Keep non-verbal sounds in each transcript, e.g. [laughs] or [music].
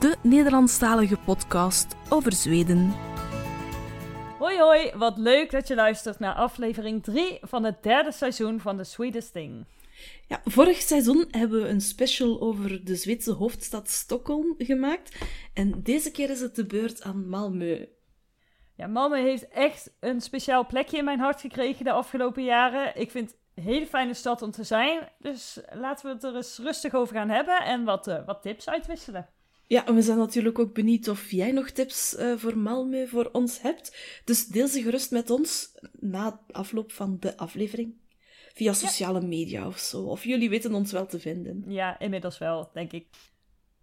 de Nederlandstalige podcast over Zweden. Hoi hoi, wat leuk dat je luistert naar aflevering 3 van het derde seizoen van The Sweetest Thing. Ja, vorig seizoen hebben we een special over de Zweedse hoofdstad Stockholm gemaakt. En deze keer is het de beurt aan Malmö. Ja, Malmö heeft echt een speciaal plekje in mijn hart gekregen de afgelopen jaren. Ik vind het een hele fijne stad om te zijn. Dus laten we het er eens rustig over gaan hebben en wat, eh, wat tips uitwisselen. Ja, en we zijn natuurlijk ook benieuwd of jij nog tips eh, voor Malmö voor ons hebt. Dus deel ze gerust met ons na afloop van de aflevering. Via sociale media of zo. Of jullie weten ons wel te vinden. Ja, inmiddels wel, denk ik.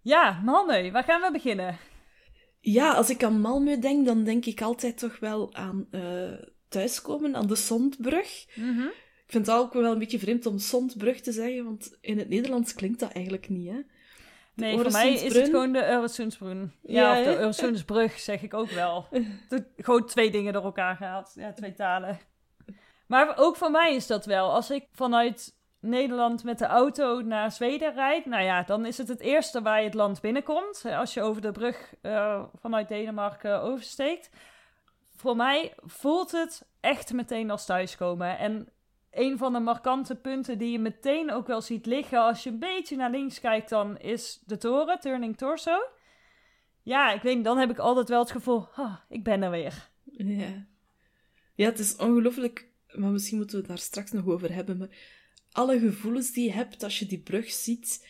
Ja, Malmö, waar gaan we beginnen? Ja, als ik aan Malmö denk, dan denk ik altijd toch wel aan eh, thuiskomen, aan de Sondbrug. Mhm. Ik vind het ook wel een beetje vreemd om Sondbrug te zeggen, want in het Nederlands klinkt dat eigenlijk niet, hè? Nee, voor mij is het gewoon de Øresundsbrun. Ja, Ja, of de hè? Øresundsbrug zeg ik ook wel. [laughs] De- gewoon twee dingen door elkaar gehaald. Ja, twee talen. Maar ook voor mij is dat wel. Als ik vanuit Nederland met de auto naar Zweden rijd, nou ja, dan is het het eerste waar je het land binnenkomt. Als je over de brug eh, vanuit Denemarken oversteekt. Voor mij voelt het echt meteen als thuiskomen. En een van de markante punten die je meteen ook wel ziet liggen als je een beetje naar links kijkt, dan is de toren, Turning Torso. Ja, ik weet niet, dan heb ik altijd wel het gevoel, ah, ik ben er weer. Ja. Ja, het is ongelooflijk, maar misschien moeten we het daar straks nog over hebben. Maar alle gevoelens die je hebt als je die brug ziet,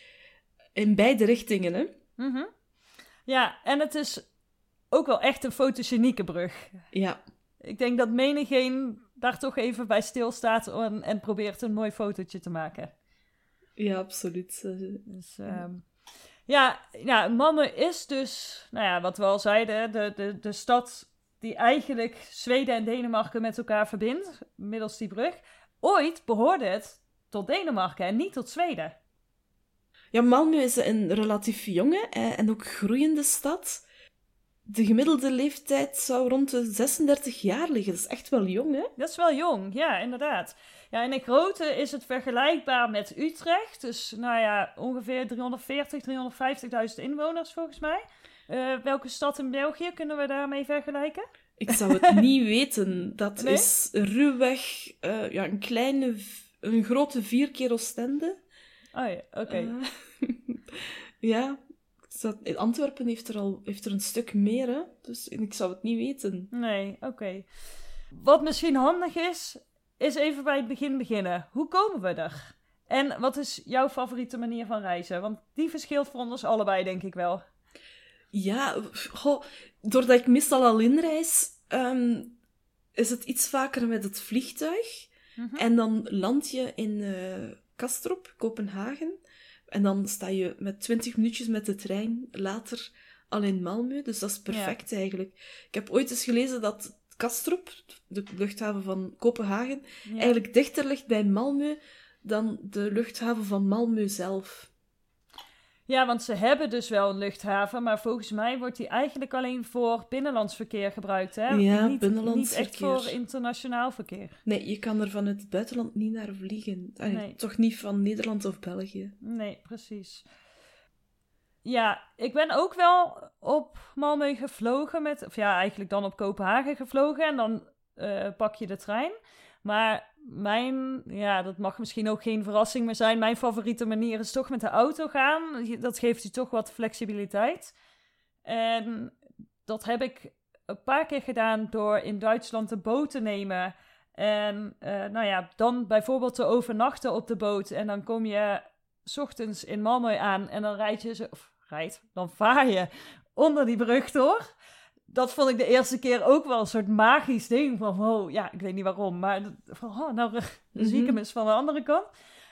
in beide richtingen, hè? Mhm. Ja, en het is ook wel echt een fotogenieke brug. Ja. Ik denk dat menigeen daar toch even bij stilstaat en, en probeert een mooi fotootje te maken. Ja, absoluut. Dus, ehm, ja, ja, Malmö is dus, nou ja, wat we al zeiden, de, de, de stad die eigenlijk Zweden en Denemarken met elkaar verbindt, middels die brug. Ooit behoorde het tot Denemarken en niet tot Zweden. Ja, Malmö is een relatief jonge eh, en ook groeiende stad. De gemiddelde leeftijd zou rond de 36 jaar liggen. Dat is echt wel jong, hè? Dat is wel jong, ja, inderdaad. Ja, in grootte is het vergelijkbaar met Utrecht. Dus, nou ja, ongeveer 340, 350.000 inwoners volgens mij. Eh, welke stad in België kunnen we daarmee vergelijken? Ik zou het [laughs] niet weten. Dat Nee? is ruwweg eh, ja, een kleine, een grote vier keer Oostende. Oh ja, oké. Eh, [laughs] ja, zou- Antwerpen heeft er al heeft er een stuk meer, hè? Dus ik zou het niet weten. Nee, oké. Wat misschien handig is, is even bij het begin beginnen. Hoe komen we er? En wat is jouw favoriete manier van reizen? Want die verschilt voor ons allebei, denk ik wel. Ja, goh, doordat ik meestal alleen reis, ehm, is het iets vaker met het vliegtuig. Mhm. En dan land je in eh Kastrup, Kopenhagen. En dan sta je met 20 minuutjes met de trein later al in Malmö. Dus dat is perfect eigenlijk. Ik heb ooit eens gelezen dat Kastrup, de luchthaven van Kopenhagen, Ja. eigenlijk dichter ligt bij Malmö dan de luchthaven van Malmö zelf. Ja, want ze hebben dus wel een luchthaven, maar volgens mij wordt die eigenlijk alleen voor binnenlands verkeer gebruikt. Hè? Ja, niet, binnenlands Niet echt verkeer. voor internationaal verkeer. Nee, je kan er vanuit het buitenland niet naar vliegen. Allee, Nee. Toch niet van Nederland of België. Nee, precies. Ja, ik ben ook wel op Malmö gevlogen met, of ja, eigenlijk dan op Kopenhagen gevlogen en dan eh, pak je de trein. Maar mijn, ja, dat mag misschien ook geen verrassing meer zijn. Mijn favoriete manier is toch met de auto gaan. Dat geeft je toch wat flexibiliteit. En dat heb ik een paar keer gedaan door in Duitsland de boot te nemen. En eh, nou ja, dan bijvoorbeeld te overnachten op de boot. En dan kom je 's ochtends in Malmö aan en dan rijd je of rijd, dan vaar je onder die brug door. Dat vond ik de eerste keer ook wel een soort magisch ding van, wow, ja, ik weet niet waarom, maar van, oh, nou, dan zie ik hem Mhm. eens van de andere kant.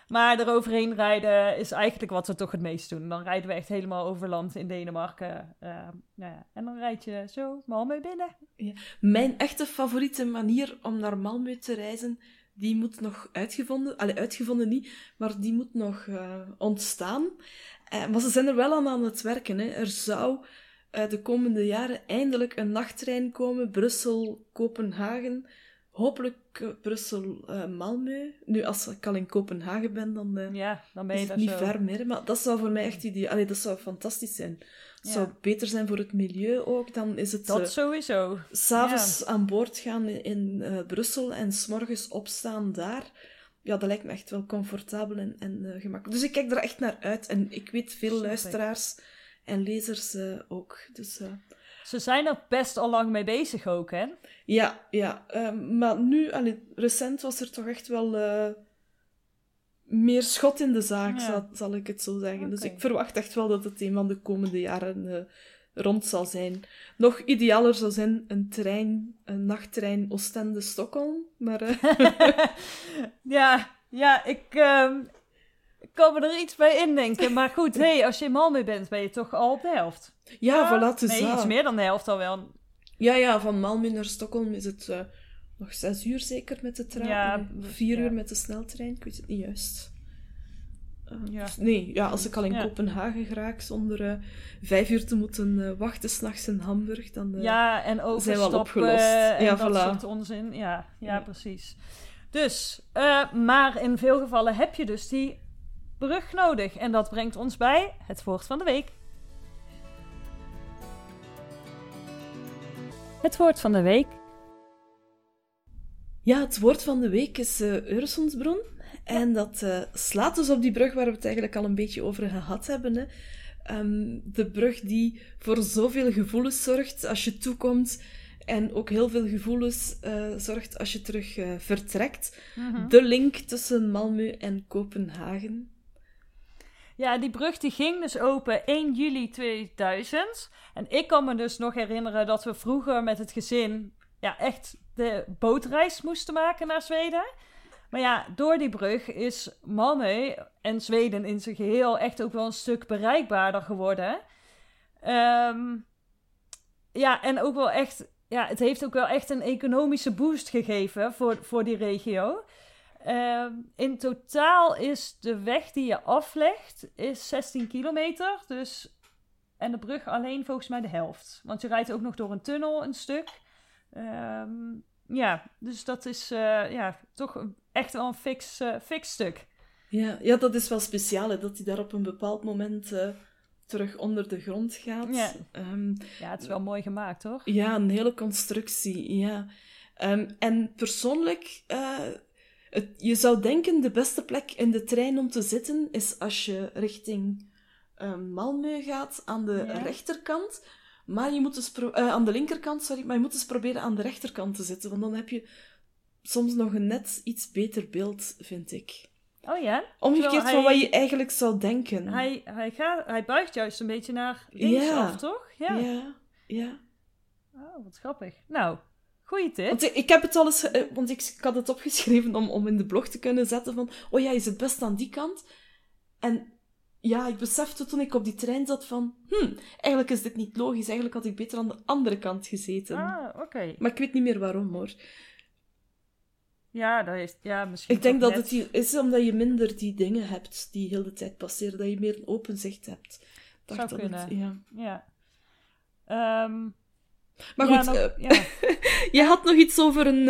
Maar eroverheen rijden is eigenlijk wat we toch het meest doen. Dan rijden we echt helemaal over land in Denemarken. eh, nou ja, en dan rijd je zo Malmö binnen. Ja. Mijn echte favoriete manier om naar Malmö te reizen, die moet nog uitgevonden... Allee, uitgevonden niet, maar die moet nog uh, ontstaan. Uh, maar ze zijn er wel aan aan het werken. Hè. Er zou de komende jaren eindelijk een nachttrein komen, Brussel-Kopenhagen hopelijk uh, Brussel, uh, Malmö. Nu, als ik al in Kopenhagen ben, dan, uh, ja, dan ben je is het niet zo. ver meer. Maar dat zou voor mij echt ideaal... Allee, dat zou fantastisch zijn. Het ja. zou beter zijn voor het milieu ook. Dan is het... Dat sowieso. S'avonds ja. aan boord gaan in Brussel en s'morgens opstaan daar. Ja, dat lijkt me echt wel comfortabel en, en gemakkelijk. Dus ik kijk er echt naar uit. En ik weet veel Super. luisteraars en lezers ook. Dus... Ze zijn er best al lang mee bezig ook, hè? Ja, ja. Uh, maar nu, allee, recent was er toch echt wel uh, meer schot in de zaak, ja. zal, zal, ik het zo zeggen. Okay. Dus ik verwacht echt wel dat het een van de komende jaren uh, rond zal zijn. Nog idealer zou zijn een trein, een nachttrein Oostende-Stockholm, maar... [laughs] ja, ja, ik... ehm, ik kan me er iets bij indenken. Maar goed, hey, [laughs] als je in Malmö bent, ben je toch al op de helft. Ja, voilà, het is Nee, iets meer dan de helft al wel. Ja, ja, van Malmö naar Stockholm is het uh, nog zes uur zeker met de trein. Ja, vier ja. uur met de sneltrein, ik weet het niet juist. Uh, Ja. nee, ja, als ik al in Ja. Kopenhagen raak zonder eh, vijf uur te moeten eh, wachten s'nachts in Hamburg, dan... eh, Ja, en zijn wel overstappen opgelost. en Ja, dat voilà. soort onzin. Ja, ja, Ja. precies. Dus, eh, maar in veel gevallen heb je dus die brug nodig. En dat brengt ons bij het woord van de week. Het woord van de week. Ja, het woord van de week is Øresundsbron. En dat eh, slaat dus op die brug waar we het eigenlijk al een beetje over gehad hebben. Hè. Ehm, de brug die voor zoveel gevoelens zorgt als je toekomt. En ook heel veel gevoelens eh, zorgt als je terug vertrekt. De link tussen Malmö en Kopenhagen. Ja, die brug die ging dus open 1 juli 2000. En ik kan me dus nog herinneren dat we vroeger met het gezin ja, echt de bootreis moesten maken naar Zweden. Maar ja, door die brug is Malmö en Zweden in zijn geheel echt ook wel een stuk bereikbaarder geworden. Ehm, ja, en ook wel echt, ja, het heeft ook wel echt een economische boost gegeven voor, voor die regio. Ehm, in totaal is de weg die je aflegt is 16 kilometer. Dus, en de brug alleen volgens mij de helft. Want je rijdt ook nog door een tunnel een stuk. Ehm, ja, dus dat is eh, ja, toch echt wel een fix, eh, fix stuk. Ja, ja, dat is wel speciaal, hè, dat hij daar op een bepaald moment eh, terug onder de grond gaat. Ja. Ehm, Ja, het is wel mooi gemaakt, hoor. Ja, een hele constructie, ja. En persoonlijk, het, je zou denken de beste plek in de trein om te zitten is als je richting ehm, Malmö gaat aan de Ja. rechterkant. Maar je moet dus eh, aan de linkerkant, sorry, maar je moet dus proberen aan de rechterkant te zitten, want dan heb je soms nog een net iets beter beeld, vind ik. Oh ja? Omgekeerd Terwijl van hij- wat je eigenlijk zou denken. Hij, hij, gaat, hij buigt juist een beetje naar links Ja. af, toch? Ja. ja, ja. Oh, wat grappig. Nou, goeie tip. Want ik, heb het al eens... ge- eh, Want ik, ik had het opgeschreven om, om in de blog te kunnen zetten van... Oh ja, is het best aan die kant? En ja, ik besefte toen ik op die trein zat van... Hm, eigenlijk is dit niet logisch. Eigenlijk had ik beter aan de andere kant gezeten. Ah, oké. Maar ik weet niet meer waarom, hoor. Ja, dat heeft... Ja, misschien Ik denk dat net- het is omdat je minder die dingen hebt die heel de tijd passeren. Dat je meer een open zicht hebt. Dacht Zou dat kunnen. Het, ja. Ja. Ehm, Maar ja, goed, nog- eh, ja. [laughs] je had nog iets over een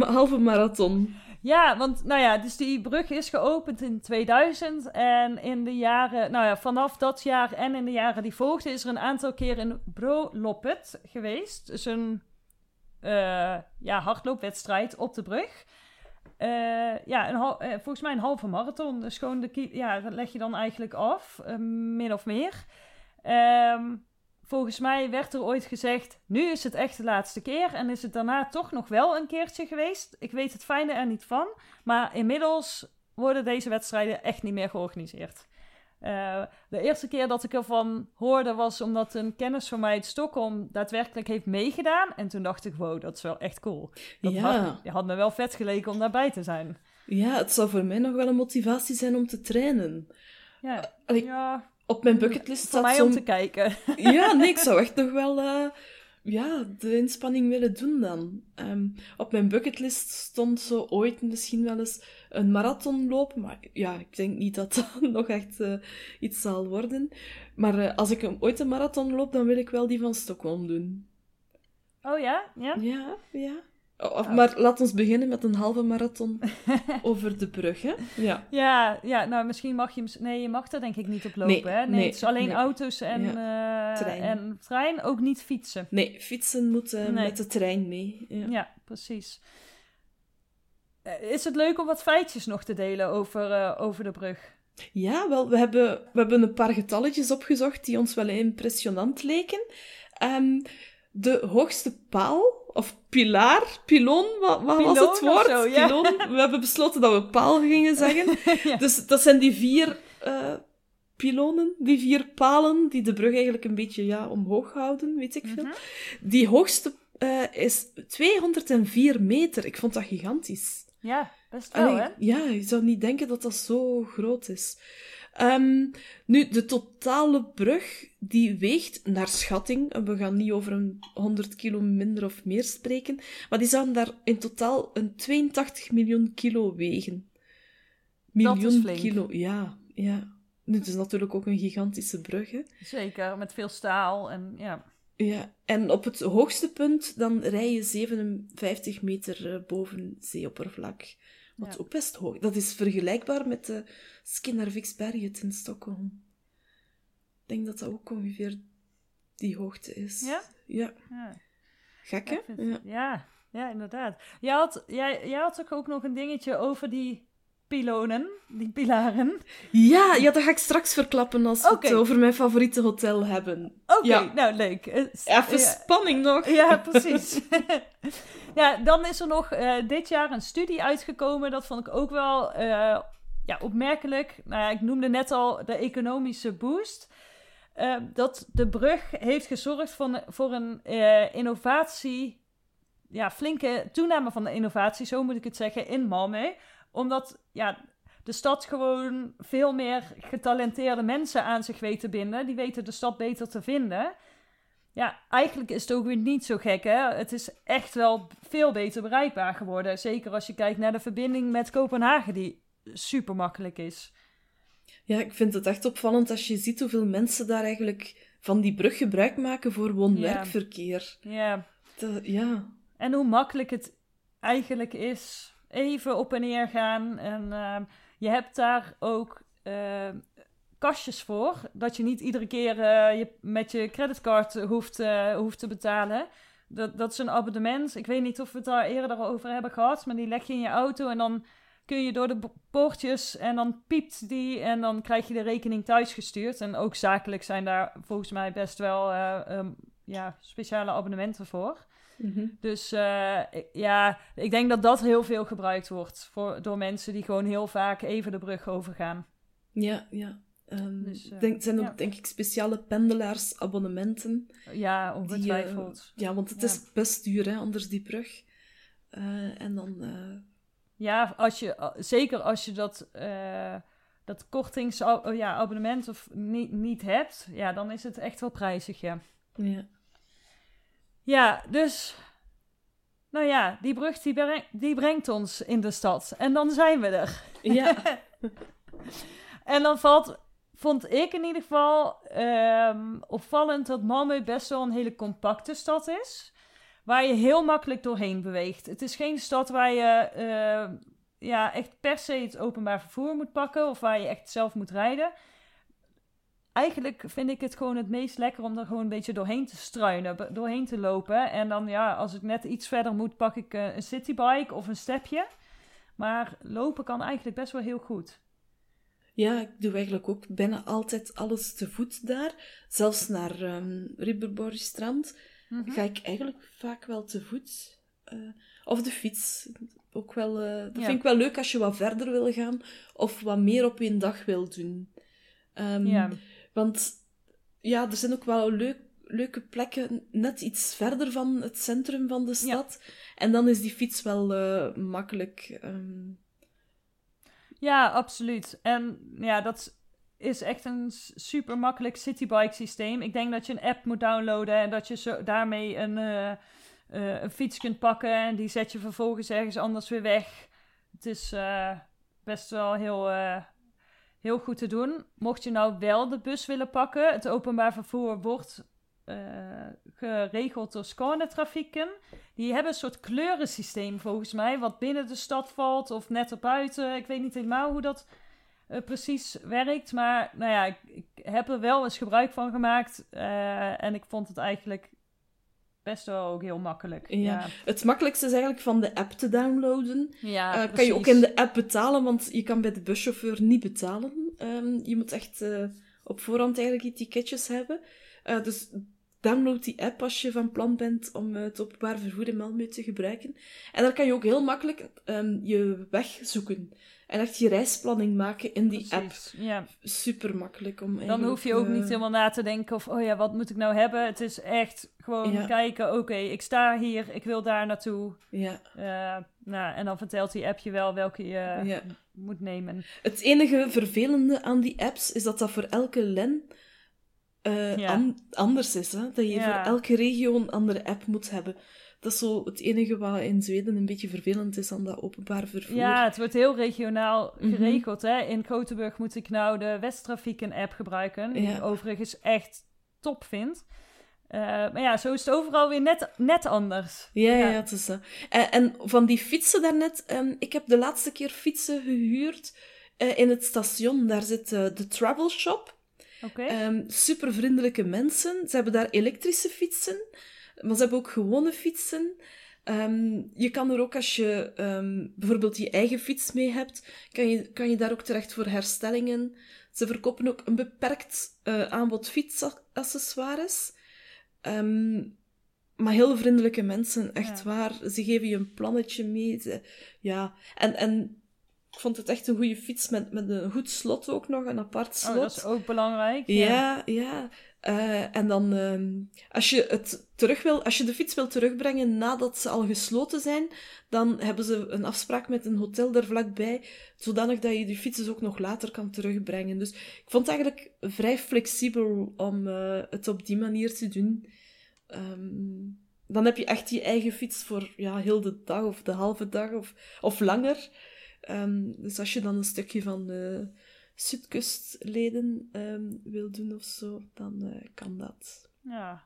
eh, halve marathon. Ja, want nou ja, dus die brug is geopend in 2000 en in de jaren, nou ja, vanaf dat jaar en in de jaren die volgden is er een aantal keer een Broloppet geweest. Dus een eh, ja, hardloopwedstrijd op de brug. Ja, een hal- volgens mij een halve marathon. Dus gewoon de ja, dat leg je dan eigenlijk af, min of meer. Ehm, volgens mij werd er ooit gezegd, nu is het echt de laatste keer. En is het daarna toch nog wel een keertje geweest. Ik weet het fijne er niet van. Maar inmiddels worden deze wedstrijden echt niet meer georganiseerd. Eh, de eerste keer dat ik ervan hoorde was omdat een kennis van mij uit Stockholm daadwerkelijk heeft meegedaan. En toen dacht ik, wow, dat is wel echt cool. Dat Ja. had, had me wel vet geleken om daarbij te zijn. Ja, het zou voor mij nog wel een motivatie zijn om te trainen. Ja, ja Op mijn bucketlist voor staat mij zo'n... om te kijken. [laughs] Ja, nee, ik zou [laughs] echt nog wel... eh, ja, de inspanning willen doen dan. Ehm, op mijn bucketlist stond zo ooit misschien wel eens een marathon lopen. Maar ja, ik denk niet dat dat [laughs] nog echt uh, iets zal worden. Maar uh, als ik ooit een marathon loop, dan wil ik wel die van Stockholm doen. Oh ja? Ja, ja. ja. Of, maar laat ons beginnen met een halve marathon [laughs] over de brug, hè? Ja. ja, ja, nou misschien mag je... Nee, je mag er denk ik niet op lopen, nee, hè? Nee, nee het is alleen auto's en, ja. uh, trein. en trein, ook niet fietsen. Nee, fietsen moeten met de trein mee. Ja, ja precies. Eh, is het leuk om wat feitjes nog te delen over, uh, over de brug? Ja, wel, we hebben, we hebben een paar getalletjes opgezocht die ons wel impressionant leken. Um, de hoogste paal of pilaar, pilon, wat, wat was het woord? Zo, ja. Pilon. We hebben besloten dat we paal gingen zeggen. [laughs] Dus dat zijn die vier uh, pilonen, die vier palen, die de brug eigenlijk een beetje ja, omhoog houden, weet ik veel. Mhm. Die hoogste uh, is 204 meter. Ik vond dat gigantisch. Ja, best wel, hè? Ja, je zou niet denken dat dat zo groot is. Um, nu, de totale brug die weegt naar schatting, en we gaan niet over een 100 kilo minder of meer spreken, maar die zouden daar in totaal een 82 miljoen kilo wegen. Miljoen kilo, ja, ja. Nu, het is natuurlijk ook een gigantische brug, hè? Zeker, met veel staal en ja. Ja, en op het hoogste punt dan rij je 57 meter eh, boven zeeoppervlak. Wat ook best hoog. Dat is vergelijkbaar met de Skinnerviksberget in Stockholm. Ik denk dat dat ook ongeveer die hoogte is. Ja? Ja. ja. Gek, hè? Ja. ja. ja, inderdaad. Jij had, jij, jij had ook nog een dingetje over die pilonen, die pilaren. Ja, ja, dat ga ik straks verklappen als we het over mijn favoriete hotel hebben. Oké, nou leuk. Even spanning nog. Ja, [laughs] precies. [laughs] ja, dan is er nog uh, dit jaar een studie uitgekomen. Dat vond ik ook wel uh, ja, opmerkelijk. Nou ja, ik noemde net al de economische boost. Uh, dat de brug heeft gezorgd voor, voor een innovatie, ja, flinke toename van de innovatie, zo moet ik het zeggen, in Malmö. Omdat ja, de stad gewoon veel meer getalenteerde mensen aan zich weet te binden. Die weten de stad beter te vinden. Ja, eigenlijk is het ook weer niet zo gek, hè? Het is echt wel veel beter bereikbaar geworden. Zeker als je kijkt naar de verbinding met Kopenhagen, die super makkelijk is. Ja, ik vind het echt opvallend als je ziet hoeveel mensen daar eigenlijk van die brug gebruik maken voor woon-werkverkeer. Ja. ja. En hoe makkelijk het eigenlijk is. Even op en neer gaan. En ehm, je hebt daar ook ehm, kastjes voor. Dat je niet iedere keer uh, je met je creditcard hoeft, uh, hoeft te betalen. Dat, dat is een abonnement. Ik weet niet of we het daar eerder over hebben gehad. Maar die leg je in je auto en dan kun je door de poortjes en dan piept die en dan krijg je de rekening thuis gestuurd. En ook zakelijk zijn daar volgens mij best wel uh, um, ja, speciale abonnementen voor. Mm -hmm. Dus ja, ik denk dat dat heel veel gebruikt wordt voor, door mensen die gewoon heel vaak even de brug overgaan. Ja, ja. Um, dus, uh, denk, zijn ook, denk ik, speciale pendelaars-abonnementen. Ja, ongetwijfeld. Die, uh, ja, want het ja. is best duur, hè, anders die brug. En dan... Ja, als je, zeker als je dat, dat kortingsabonnement ja, abonnement of niet, niet hebt, ja, dan is het echt wel prijzig, ja. Ja. Ja, dus... Nou ja, die brug die, breng, die brengt ons in de stad. En dan zijn we er. Ja. [laughs] en dan valt vond ik in ieder geval um, opvallend dat Malmö best wel een hele compacte stad is. Waar je heel makkelijk doorheen beweegt. Het is geen stad waar je uh, ja, echt per se het openbaar vervoer moet pakken. Of waar je echt zelf moet rijden. Eigenlijk vind ik het gewoon het meest lekker om er gewoon een beetje doorheen te struinen. Doorheen te lopen. En dan ja, als ik net iets verder moet, pak ik uh, een citybike of een stepje. Maar lopen kan eigenlijk best wel heel goed. Ja, ik doe eigenlijk ook bijna altijd alles te voet daar. Zelfs naar um, Ribberborgstrand mm -hmm. ga ik eigenlijk vaak wel te voet. Uh, of de fiets. Ook wel, uh, dat ja. vind ik wel leuk als je wat verder wil gaan of wat meer op één dag wil doen. Um, ja. Want ja, er zijn ook wel leuk, leuke plekken net iets verder van het centrum van de stad. Ja. En dan is die fiets wel uh, makkelijk. Um, ja, absoluut. En ja, dat is echt een super makkelijk citybike systeem. Ik denk dat je een app moet downloaden en dat je zo, daarmee een, uh, uh, een fiets kunt pakken en die zet je vervolgens ergens anders weer weg. Het is best wel heel, heel goed te doen. Mocht je nou wel de bus willen pakken, het openbaar vervoer wordt geregeld door Skåne-trafieken. Die hebben een soort kleurensysteem volgens mij, wat binnen de stad valt of net erbuiten. Ik weet niet helemaal hoe dat uh, precies werkt. Maar nou ja, ik, ik, heb er wel eens gebruik van gemaakt. Uh, en ik vond het eigenlijk best wel ook heel makkelijk. Ja. ja. Het makkelijkste is eigenlijk van de app te downloaden. Ja, uh, kan je ook in de app betalen, want je kan bij de buschauffeur niet betalen. Um, je moet echt op voorhand eigenlijk die ticketjes hebben. dus download die app als je van plan bent om het openbaar vervoer in Malmö te gebruiken. En dan kan je ook heel makkelijk um, je weg zoeken. En echt je reisplanning maken in die Precies, app. Ja. Super makkelijk om Dan hoef je ook uh, niet helemaal na te denken of, oh ja, wat moet ik nou hebben? Het is echt gewoon Ja. kijken, oké, okay, ik sta hier, ik wil daar naartoe. Ja, Uh, nou, en dan vertelt die app je wel welke je ja. moet nemen. Het enige vervelende aan die apps is dat dat voor elke len uh, Ja. an anders is. Hè? Dat je Ja. voor elke regio een andere app moet hebben. Dat is zo het enige wat in Zweden een beetje vervelend is aan dat openbaar vervoer. Ja, het wordt heel regionaal Mhm. geregeld. Hè? In Gothenburg moet ik nou de Westtrafieken app gebruiken. Die Ja. ik overigens echt top vind. Uh, maar ja, zo is het overal weer net, net anders. Ja, ja, Ja. het is dat. En, en van die fietsen daarnet, um, ik heb de laatste keer fietsen gehuurd uh, in het station. Daar zit de Travel Shop. Oké. Um, super vriendelijke mensen. Ze hebben daar elektrische fietsen, maar ze hebben ook gewone fietsen. Um, je kan er ook, als je um, bijvoorbeeld je eigen fiets mee hebt, kan je, kan je daar ook terecht voor herstellingen. Ze verkopen ook een beperkt uh, aanbod fietsaccessoires. Um, maar heel vriendelijke mensen, echt Ja. waar. Ze geven je een plannetje mee. Ze, ja, en, en ik vond het echt een goede fiets met, met een goed slot ook nog, een apart slot. Oh, dat is ook belangrijk. Ja, ja. Uh, en dan, um, als je het terug wil, als je de fiets wil terugbrengen nadat ze al gesloten zijn, dan hebben ze een afspraak met een hotel daar vlakbij, zodanig dat je die fiets dus ook nog later kan terugbrengen. Dus ik vond het eigenlijk vrij flexibel om uh, het op die manier te doen. Um, dan heb je echt je eigen fiets voor ja, heel de dag of de halve dag of, of langer. Um, dus als je dan een stukje van uh, Zuidkustleden um, wil doen of zo, dan uh, kan dat. Ja,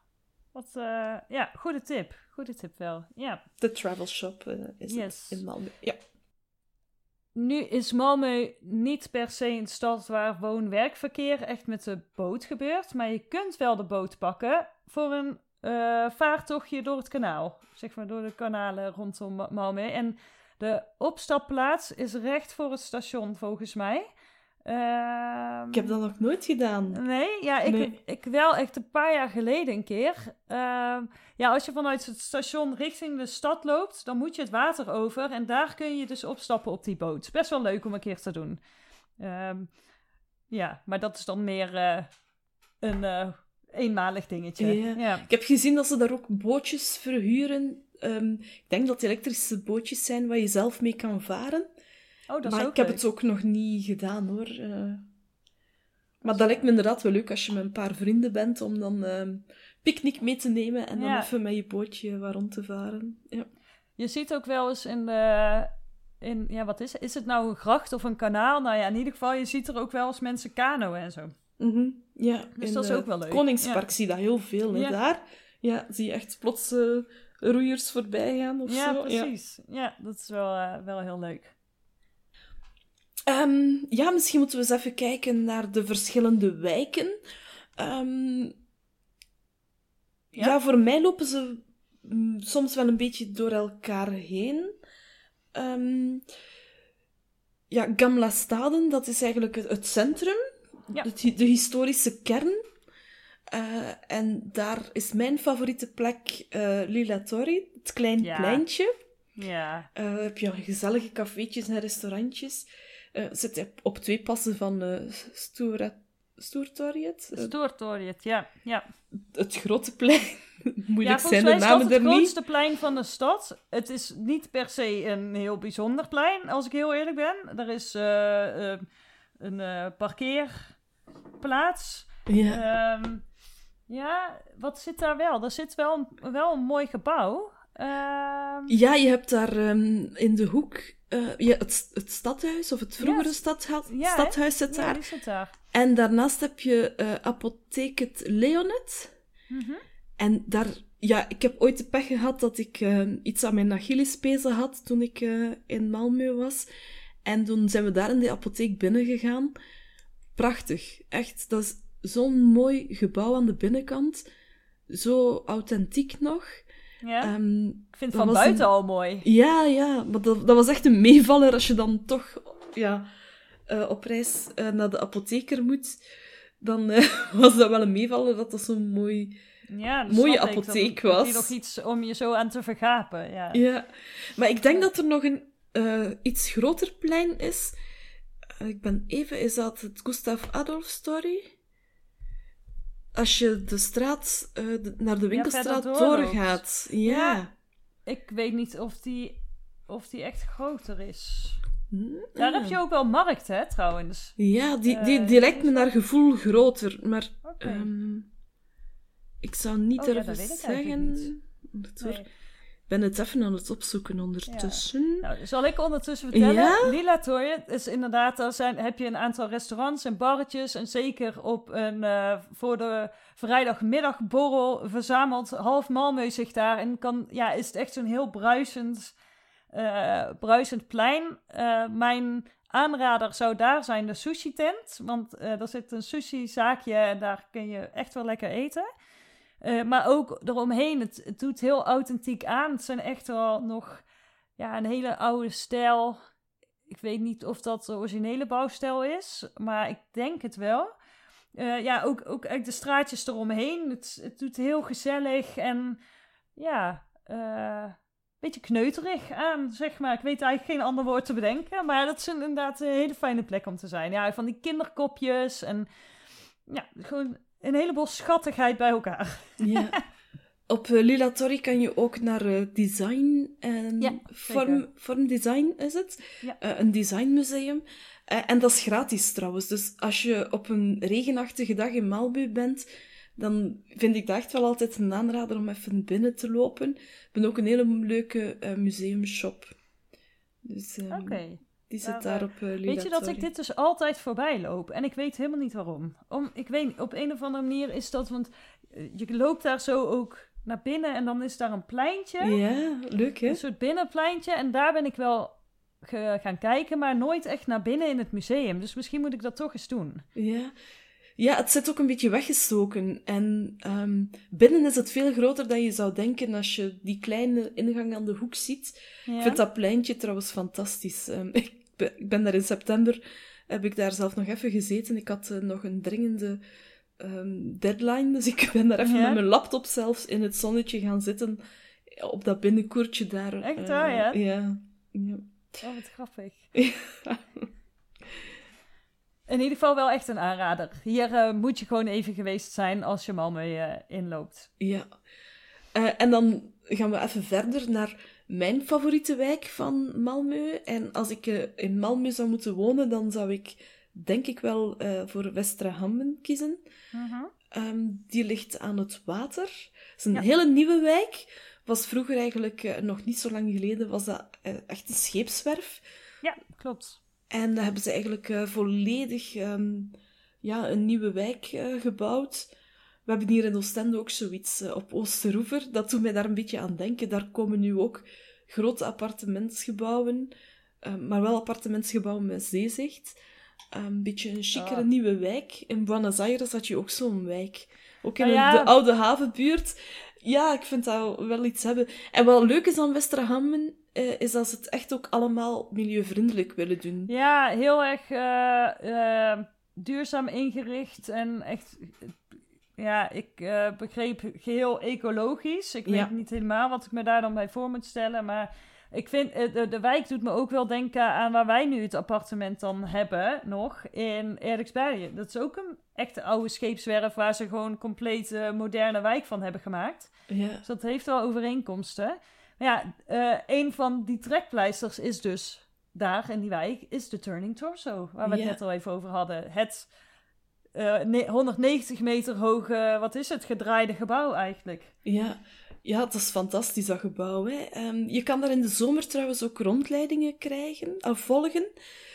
wat, uh, ja, goede tip. Goede tip wel, ja. De travel shop uh, is Yes. het in Malmö, ja. Nu is Malmö niet per se een stad waar woon-werkverkeer echt met de boot gebeurt. Maar je kunt wel de boot pakken voor een uh, vaartochtje door het kanaal. Zeg maar door de kanalen rondom Malmö. En de opstapplaats is recht voor het station, volgens mij. Uh, ik heb dat nog nooit gedaan. Nee, ja, ik, Nee. ik wel echt een paar jaar geleden een keer. Uh, ja, als je vanuit het station richting de stad loopt, dan moet je het water over. En daar kun je dus opstappen op die boot. Best wel leuk om een keer te doen. Uh, ja, maar dat is dan meer uh, een eh, eenmalig dingetje. Ja. Ja. Ik heb gezien dat ze daar ook bootjes verhuren. Um, ik denk dat het elektrische bootjes zijn waar je zelf mee kan varen. Oh, dat is maar ook ik heb het ook nog niet gedaan hoor. Uh, maar dat lijkt me inderdaad wel leuk als je met een paar vrienden bent om dan um, picknick mee te nemen en dan Ja. even met je bootje waar rond te varen. Ja. Je ziet ook wel eens in de. In, ja, wat is het? Is het nou een gracht of een kanaal? Nou ja, in ieder geval, je ziet er ook wel eens mensen kanoën en zo. Mm -hmm. Ja, Dus in, dat is ook wel leuk. Koningspark Ja. zie je dat heel veel. Hè, Ja. Daar ja, zie je echt plots uh, roeiers voorbij gaan of Ja, zo. precies. Ja. dat is wel, uh, wel heel leuk. Um, ja, misschien moeten we eens even kijken naar de verschillende wijken. Um, ja? ja? voor mij lopen ze mm, soms wel een beetje door elkaar heen. Um, ja, Gamla Staden, dat is eigenlijk het, het centrum, ja. de, de, historische kern. Uh, en daar is mijn favoriete plek uh, Lila Torri, het klein ja. pleintje. Ja. Uh, heb je gezellige cafeetjes en restaurantjes. Zit op twee passen van uh, Stoertorjet. Stoertorjet, ja. ja. Het grote plein. [laughs] Moeilijk ja, zijn de namen er het niet. grootste plein van de stad. Het is niet per se een heel bijzonder plein, als ik heel eerlijk ben. Er is uh, een parkeer... plaats. Ja. Ehm, ja, wat zit daar wel? Er zit wel een, wel een mooi gebouw. Ehm, ja, je hebt daar ehm, in de hoek ja, het, het stadhuis, of het vroegere ja, hè? stadhuis zit ja, daar. die zit daar. En daarnaast heb je eh, apotheek het Leonet. Mhm. En daar, ja, ik heb ooit de pech gehad dat ik eh, iets aan mijn Achillespezen had toen ik eh, in Malmö was. En toen zijn we daar in de apotheek binnengegaan. Prachtig. Echt, dat is zo'n mooi gebouw aan de binnenkant. Zo authentiek nog. Ja, Ehm, ik vind het dat van buiten een- al mooi. ja, ja, maar dat, dat was echt een meevaller als je dan toch ja, eh, op reis eh, naar de apotheker moet. Dan eh, [laughs] was dat wel een meevaller dat dat zo'n mooi... Ja, dat Mooie ik. Apotheek je was. nog iets om je zo aan te vergapen. Ja. Ja, maar ik denk dat er nog een iets groter plein is. Ik ben even, is dat het Gustav Adolf Story? Als je de straat, eh, de- naar de winkelstraat doorgaat. Ja. Ja. Ik weet niet of die, of die echt groter is. Hm, Daar heb je ook wel markt, hè, trouwens. Ja, die, die, Eh, die lijkt me naar gevoel groter, maar ehm, ik zou niet Oh durven zeggen. Nee. Ik ben het even aan het opzoeken ondertussen. Nou, zal ik ondertussen vertellen? Ja? Lila Toy is inderdaad, daar zijn, heb je een aantal restaurants en barretjes. En zeker op een, eh, voor de vrijdagmiddagborrel verzamelt half Malmö zich daar. En kan, ja, is het echt zo'n heel bruisend, eh, bruisend plein. Eh, mijn aanrader zou daar zijn de sushi tent. Want er zit een sushi zaakje en daar kun je echt wel lekker eten. Eh, maar ook eromheen, het, het doet heel authentiek aan. Het zijn echt wel nog ja, een hele oude stijl. Ik weet niet of dat de originele bouwstijl is, maar ik denk het wel. Eh, ja, ook, ook de straatjes eromheen. Het, het doet heel gezellig en ja, eh, beetje kneuterig aan, zeg maar. Ik weet eigenlijk geen ander woord te bedenken, maar dat is inderdaad een hele fijne plek om te zijn. Ja, van die kinderkopjes en ja, gewoon een heleboel schattigheid bij elkaar. Ja. [laughs] Op eh, Lila Torri kan je ook naar eh, design en Ja, vorm, vormdesign is het. Ja. Eh, een designmuseum. Eh, en dat is gratis trouwens. Dus als je op een regenachtige dag in Malmö bent, dan vind ik dat echt wel altijd een aanrader om even binnen te lopen. We hebben ook een hele leuke museumshop. Dus ehm, Oké. Die zit Daar, eh, op uh, Weet je dat ik dit dus altijd voorbij loop? En ik weet helemaal niet waarom. Om, ik weet, op een of andere manier is dat, want eh, je loopt daar zo ook naar binnen en dan is daar een pleintje. Ja, leuk hè? Een soort binnenpleintje. En daar ben ik wel ge- gaan kijken, maar nooit echt naar binnen in het museum. Dus misschien moet ik dat toch eens doen. Ja. Ja, het zit ook een beetje weggestoken. En ehm, binnen is het veel groter dan je zou denken als je die kleine ingang aan de hoek ziet. Ja? Ik vind dat pleintje trouwens fantastisch. Ehm, [laughs] ik, ik ben daar in september, heb ik daar zelf nog even gezeten. Ik had eh, nog een dringende ehm, deadline, dus ik [laughs] ben daar even Ja? met mijn laptop zelfs in het zonnetje gaan zitten. Op dat binnenkoertje daar. Echt eh, waar, ja? Ja. ja. Oh, wat grappig. [laughs] In ieder geval wel echt een aanrader. Hier eh, moet je gewoon even geweest zijn als je Malmö eh, inloopt. Ja. Eh, en dan gaan we even verder naar mijn favoriete wijk van Malmö. En als ik eh, in Malmö zou moeten wonen, dan zou ik denk ik wel eh, voor Westra Hammen kiezen. Ehm, die ligt aan het water. Het is een Ja. hele nieuwe wijk. Was vroeger eigenlijk, eh, nog niet zo lang geleden, was dat echt een scheepswerf. Ja, klopt. En daar hebben ze eigenlijk volledig ehm, ja, een nieuwe wijk gebouwd. We hebben hier in Oostende ook zoiets eh, op Oosteroever. Dat doet mij daar een beetje aan denken. Daar komen nu ook grote appartementsgebouwen, eh, maar wel appartementsgebouwen met zeezicht. Eh, een beetje een chicere Ah. nieuwe wijk. In Buenos Aires had je ook zo'n wijk. Ook in Ah, ja. de oude havenbuurt. Ja, ik vind dat wel iets hebben. En wat leuk is aan Westerhammen, eh, is dat ze het echt ook allemaal milieuvriendelijk willen doen. Ja, heel erg duurzaam ingericht en echt, ja, ik eh, begreep geheel ecologisch. Ik weet niet helemaal wat ik me daar dan bij voor moet stellen, maar ik vind, eh, de, de wijk doet me ook wel denken aan waar wij nu het appartement dan hebben, nog, in Eriksbergen. Dat is ook een echte oude scheepswerf waar ze gewoon compleet eh, moderne wijk van hebben gemaakt. Ja. Dus dat heeft wel overeenkomsten. Maar ja, een van die trekpleisters is dus daar in die wijk, is de Turning Torso. Waar we het Ja. net al even over hadden. Het eh, ne- 190 meter hoge, wat is het, gedraaide gebouw eigenlijk. Ja. ja, dat is fantastisch, dat gebouw. Hè. Ehm, je kan daar in de zomer trouwens ook rondleidingen krijgen, of volgen.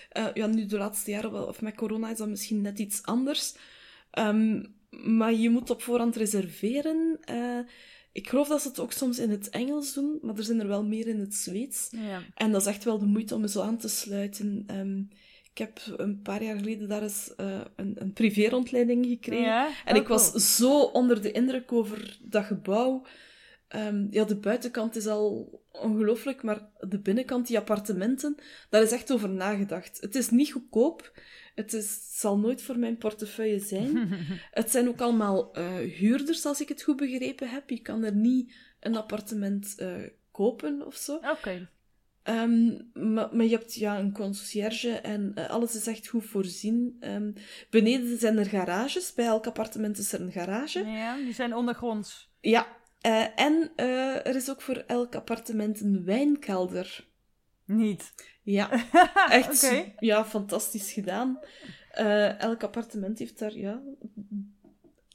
Eh, ja, nu de laatste jaren, wel, of met corona is dat misschien net iets anders. Ehm, maar je moet op voorhand reserveren. Eh, ik geloof dat ze het ook soms in het Engels doen, maar er zijn er wel meer in het Zweeds. Ja. En dat is echt wel de moeite om zo aan te sluiten. Ehm, heb een paar jaar geleden daar eens eh, een, een privé-rondleiding gekregen. Ja? En Oh, ik was cool. zo onder de indruk over dat gebouw. Ehm, ja, de buitenkant is al ongelooflijk, maar de binnenkant, die appartementen, daar is echt over nagedacht. Het is niet goedkoop. Het, is, het zal nooit voor mijn portefeuille zijn. [laughs] het zijn ook allemaal eh, huurders, als ik het goed begrepen heb. Je kan er niet een appartement eh, kopen of zo. Oké. Ehm, maar, maar je hebt ja, een conciërge en eh, alles is echt goed voorzien. Ehm, beneden zijn er garages. Bij elk appartement is er een garage. Ja, die zijn ondergronds. Ja, eh, en eh, er is ook voor elk appartement een wijnkelder. Niet. Ja, [laughs] echt ja, fantastisch gedaan. Elk appartement heeft daar, ja...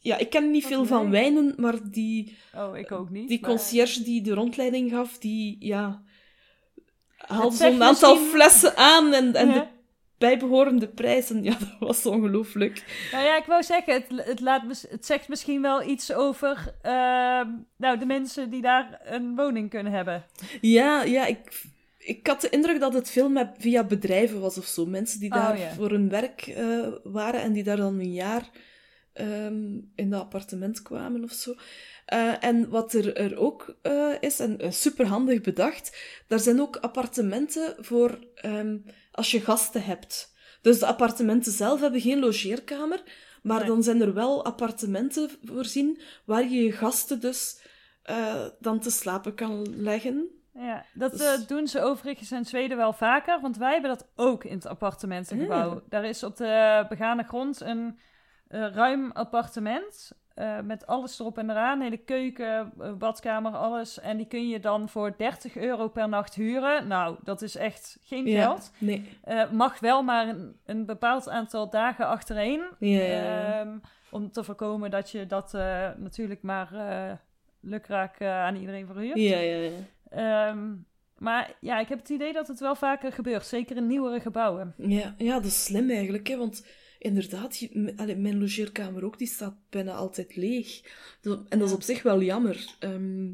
Ja, ik ken niet Wat veel van wijnen, maar die, Oh, ik ook niet. die maar- conciërge die de rondleiding gaf, die, ja... Haalde zegt zo'n aantal misschien- flessen aan en, en Ja. de bijbehorende prijzen. Ja, dat was ongelooflijk. Nou ja, ik wou zeggen, het, het, laat, het zegt misschien wel iets over ehm, nou, de mensen die daar een woning kunnen hebben. Ja, ja, ik, ik had de indruk dat het veel met, via bedrijven was of zo. Mensen die Oh, daar ja. voor hun werk eh, waren en die daar dan een jaar ehm, in dat appartement kwamen of zo. Eh, en wat er, er ook eh, is, en uh, superhandig bedacht, daar zijn ook appartementen voor ehm, als je gasten hebt. Dus de appartementen zelf hebben geen logeerkamer, maar Nee. dan zijn er wel appartementen voorzien waar je je gasten dus eh, dan te slapen kan leggen. Ja, dat Dus- eh, doen ze overigens in Zweden wel vaker, want wij hebben dat ook in het appartementengebouw. Ah. Daar is op de begane grond een eh, ruim appartement eh, met alles erop en eraan. Hele keuken, eh, badkamer, alles. En die kun je dan voor 30 euro per nacht huren. Nou, dat is echt geen Ja, geld. nee. Eh, mag wel maar een, een bepaald aantal dagen achtereen. Ja. Ehm, om te voorkomen dat je dat natuurlijk maar lukraak aan iedereen verhuurt. ja, ja, ja. Ehm, maar ja, ik heb het idee dat het wel vaker gebeurt. Zeker in nieuwere gebouwen. Ja, ja, dat is slim eigenlijk, hè, want inderdaad, je- m- allee, mijn logeerkamer ook, die staat bijna altijd leeg. En dat is op zich wel jammer. Ehm,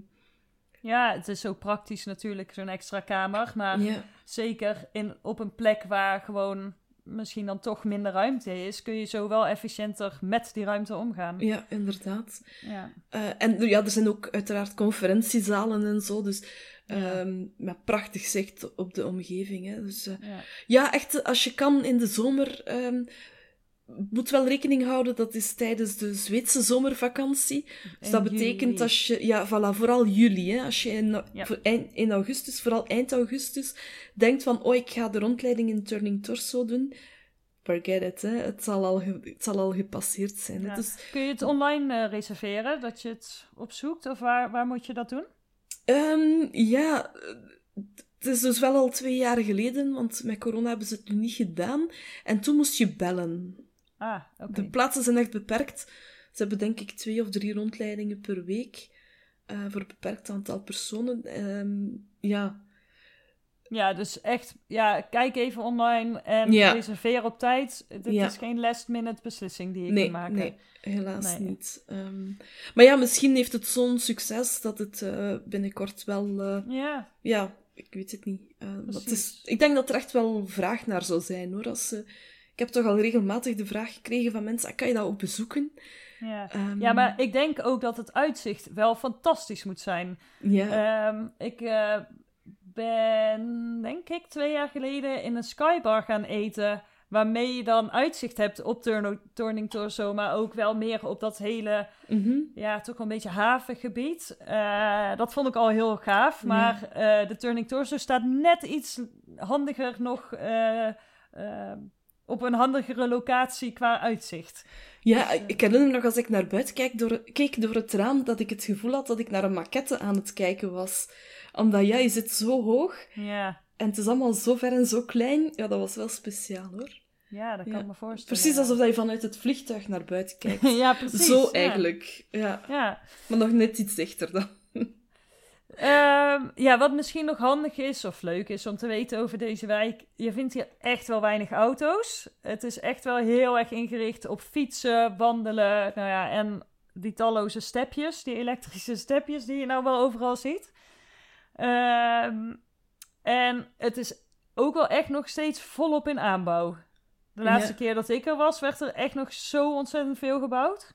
Ja, het is ook praktisch natuurlijk, zo'n extra kamer. Maar ja, zeker in, op een plek waar gewoon misschien dan toch minder ruimte is... kun je zo wel efficiënter met die ruimte omgaan. ja, inderdaad. Ja. Eh, en ja, er zijn ook uiteraard conferentiezalen en zo, dus Ja. ehm, met prachtig zicht op de omgeving. Hè. Dus, eh, Ja. ja, echt, als je kan in de zomer... ehm, moet wel rekening houden, dat is tijdens de Zweedse zomervakantie. Dus dat betekent als je, ja, voilà, vooral juli, hè, als je in, Ja. eind, in augustus, vooral eind augustus, denkt van, oh, ik ga de rondleiding in Turning Torso doen. Forget it, hè. Het, zal al het zal al gepasseerd zijn. Ja. Is, Kun je het online eh, reserveren, dat je het opzoekt? Of waar, waar moet je dat doen? Ehm, ja, het is dus wel al twee jaar geleden, want met corona hebben ze het nu niet gedaan. En toen moest je bellen. Ah, oké. De plaatsen zijn echt beperkt. Ze hebben denk ik twee of drie rondleidingen per week. eh, voor een beperkt aantal personen. Ehm, ja, Ja, dus echt, ja, kijk even online en Ja. reserveer op tijd. Dit Ja. is geen last minute beslissing die je nee, kunt maken. nee, helaas Nee. niet. Ehm, maar ja, misschien heeft het zo'n succes dat het eh, binnenkort wel... eh, Ja, ja, ik weet het niet. Het is, ik denk dat er echt wel vraag naar zou zijn, hoor. Als, ik heb toch al regelmatig de vraag gekregen van mensen, "Ah, kan je dat ook bezoeken? ja. Ehm, ja, maar ik denk ook dat het uitzicht wel fantastisch moet zijn. Ja, Ehm, ik eh, ben, denk ik, twee jaar geleden in een skybar gaan eten. Waarmee je dan uitzicht hebt op Turning Torso, maar ook wel meer op dat hele, mhm. ja, toch wel een beetje havengebied. Eh, dat vond ik al heel gaaf, maar eh, de Turning Torso staat net iets handiger nog op een handigere locatie qua uitzicht. Ja, Dus, eh, ik herinner me nog als ik naar buiten kijk door, keek door het raam, dat ik het gevoel had dat ik naar een maquette aan het kijken was. Omdat ja, je zit zo hoog Ja, en het is allemaal zo ver en zo klein. Ja, dat was wel speciaal hoor. Ja, dat kan Ja. ik me voorstellen. Precies alsof je vanuit het vliegtuig naar buiten [laughs] kijkt. ja, precies. Zo ja. eigenlijk, ja. Ja. Maar nog net iets dichter dan. Ehm, ja, wat misschien nog handig is of leuk is om te weten over deze wijk. Je vindt hier echt wel weinig auto's. Het is echt wel heel erg ingericht op fietsen, wandelen. Nou ja, en die talloze stepjes, die elektrische stepjes die je nou wel overal ziet. Ehm, en het is ook wel echt nog steeds volop in aanbouw. De laatste Ja. keer dat ik er was, werd er echt nog zo ontzettend veel gebouwd.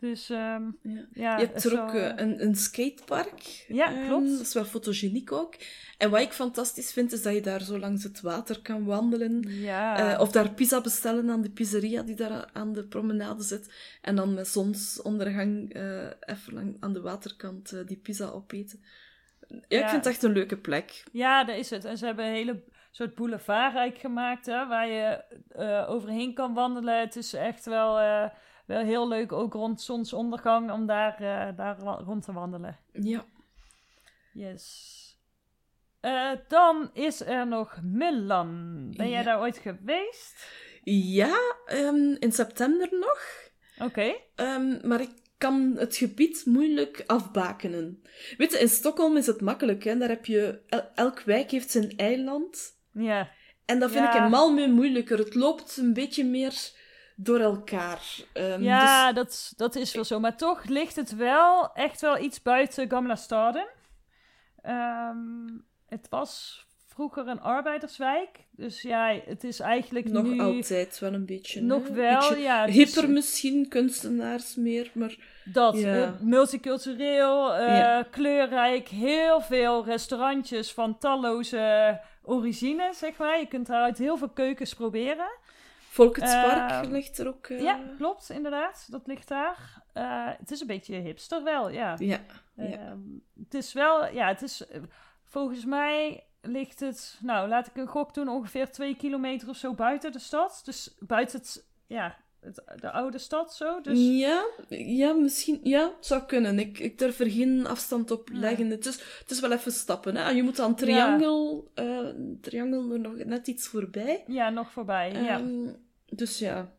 Dus ehm, Ja. ja, Je hebt er ook eh, een, een skatepark. Ja, Ehm, klopt. dat is wel fotogeniek ook. En wat ik fantastisch vind, is dat je daar zo langs het water kan wandelen. Ja. Eh, of daar pizza bestellen aan de pizzeria die daar aan de promenade zit. En dan met zonsondergang eh even lang aan de waterkant die pizza opeten. Ja, ik vind het echt een leuke plek. Ja, dat is het. En ze hebben een hele soort boulevardrijk gemaakt, hè, waar je overheen kan wandelen. Het is echt wel, wel heel leuk, ook rond zonsondergang, om daar, eh, daar rond te wandelen. Ja. Yes. Eh, dan is er nog Milan. Ben jij Ja. daar ooit geweest? Ja, ehm, in september nog. Oké. Ehm, maar ik kan het gebied moeilijk afbakenen. Weet je, in Stockholm is het makkelijk. Hè? Daar heb je... el- elk wijk heeft zijn eiland. Ja. En dat vind Ja. ik in Malmö moeilijker. Het loopt een beetje meer door elkaar. Ehm, Ja, dus- dat, dat is wel zo. Maar toch ligt het wel echt wel iets buiten Gamla Staden. Ehm, het was vroeger een arbeiderswijk. Dus ja, het is eigenlijk nog nu altijd wel een beetje. nog hè? wel. Beetje ja, hipper is misschien, kunstenaars meer. Maar dat. Ja. eh, multicultureel, eh, Ja. kleurrijk. Heel veel restaurantjes van talloze origine, zeg maar. Je kunt daaruit heel veel keukens proberen. Volkenspark Ehm, ligt er ook. eh, Ja, klopt, inderdaad. Dat ligt daar. Eh, het is een beetje hipster wel, ja. ja. Ja. Ehm, het is wel, ja, het is, eh, volgens mij ligt het, nou, laat ik een gok doen, ongeveer twee kilometer of zo buiten de stad. Dus buiten het, ja, het, de oude stad zo. Dus Ja, ja, misschien. Ja, het zou kunnen. Ik, ik durf er geen afstand op Ja. leggen. Het, is, het is wel even stappen. Hè? Je moet aan triangel, eh triangel er nog net iets voorbij. ja, nog voorbij. ja, Ehm, dus ja.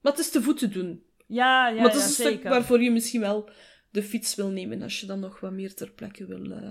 Maar het is te voet te doen. ja, ja, maar het is ja, een stuk zeker. waarvoor je misschien wel de fiets wil nemen als je dan nog wat meer ter plekke wil. eh.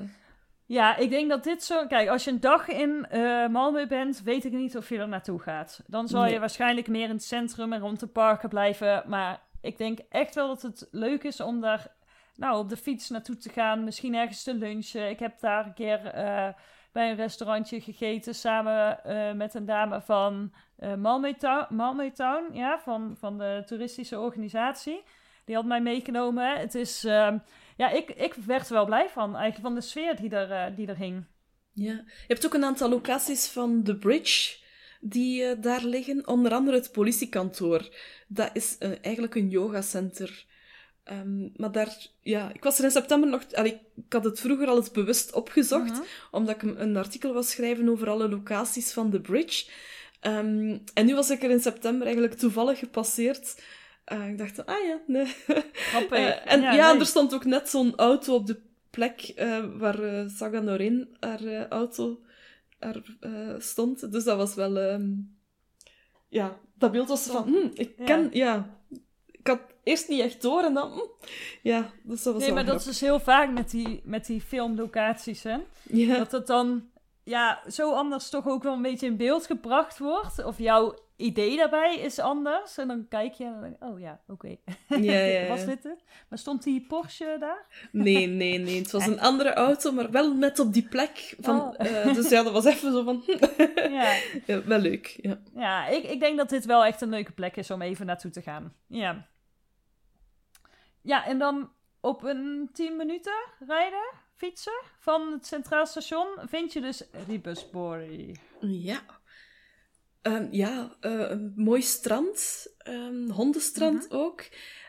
Ja, ik denk dat dit zo... Kijk, als je een dag in eh Malmö bent, weet ik niet of je er naartoe gaat. Dan zal je waarschijnlijk meer in het centrum en rond de parken blijven. Maar ik denk echt wel dat het leuk is om daar nou, op de fiets naartoe te gaan. Misschien ergens te lunchen. Ik heb daar een keer eh, bij een restaurantje gegeten samen eh, met een dame van eh Malmö, ja, van, van de toeristische organisatie. Die had mij meegenomen. Het is... ehm, ja, ik, ik werd er wel blij van, eigenlijk van de sfeer die er, eh, die er hing. Ja. Je hebt ook een aantal locaties van The Bridge die daar liggen. Onder andere het politiekantoor. Dat is eigenlijk een yogacenter. Ehm, maar daar, ja, ik was er in september nog. allee, ik had het vroeger al eens bewust opgezocht, Mhm. omdat ik een, artikel was schrijven over alle locaties van The Bridge. Ehm, en nu was ik er in september eigenlijk toevallig gepasseerd. Eh, ik dacht, ah ja, nee. Eh, en ja, nee. er stond ook net zo'n auto op de plek eh, waar eh, Saga Norin haar auto haar, stond. Dus dat was wel... ehm, ja, dat beeld was van... hm, ik Ja. ken... Ja. Ik had eerst niet echt door en dan... hm, ja, dus dat was Nee, maar dat is dus heel vaak met die, met die filmlocaties, hè. Ja. Dat het dan ja, zo anders toch ook wel een beetje in beeld gebracht wordt. Of jouw idee daarbij is anders. En dan kijk je en dan denk je, oh ja, oké. Ja, ja, [laughs] ja. Was dit het? Maar stond die Porsche daar? Nee, nee, nee. Het was een [laughs] andere auto, maar wel net op die plek. Van, Oh. eh, dus ja, dat was even zo van... [laughs] Ja, ja, wel leuk, ja. ja ik, ik denk dat dit wel echt een leuke plek is om even naartoe te gaan. Ja. Ja, en dan op een 10 minuten rijden, fietsen van het Centraal Station vind je dus Ribesborg. Ja. Ehm, ja, eh, een mooi strand. ehm, hondenstrand ook.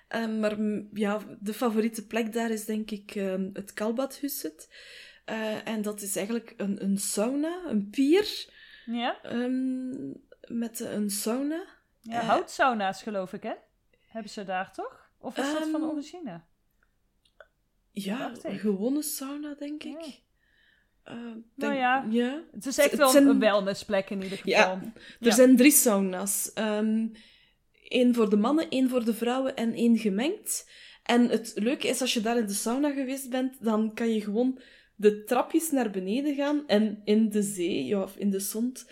Ehm, maar ja, de favoriete plek daar is denk ik het Kalbadhuset. Eh, en dat is eigenlijk een, een sauna, een pier Ja, met een sauna. ja Eh. houtsauna's geloof ik, hè? Hebben ze daar toch? Of is dat van Ehm, origine? Ja, gewone sauna denk ik. Ja. Uh, nou ja, ja, het is echt wel een wellnessplek in ieder geval. Ja, er zijn drie sauna's. Eén ehm, voor de mannen, één voor de vrouwen en één gemengd. En het leuke is, als je daar in de sauna geweest bent, dan kan je gewoon de trapjes naar beneden gaan en in de zee, ja, of in de zond,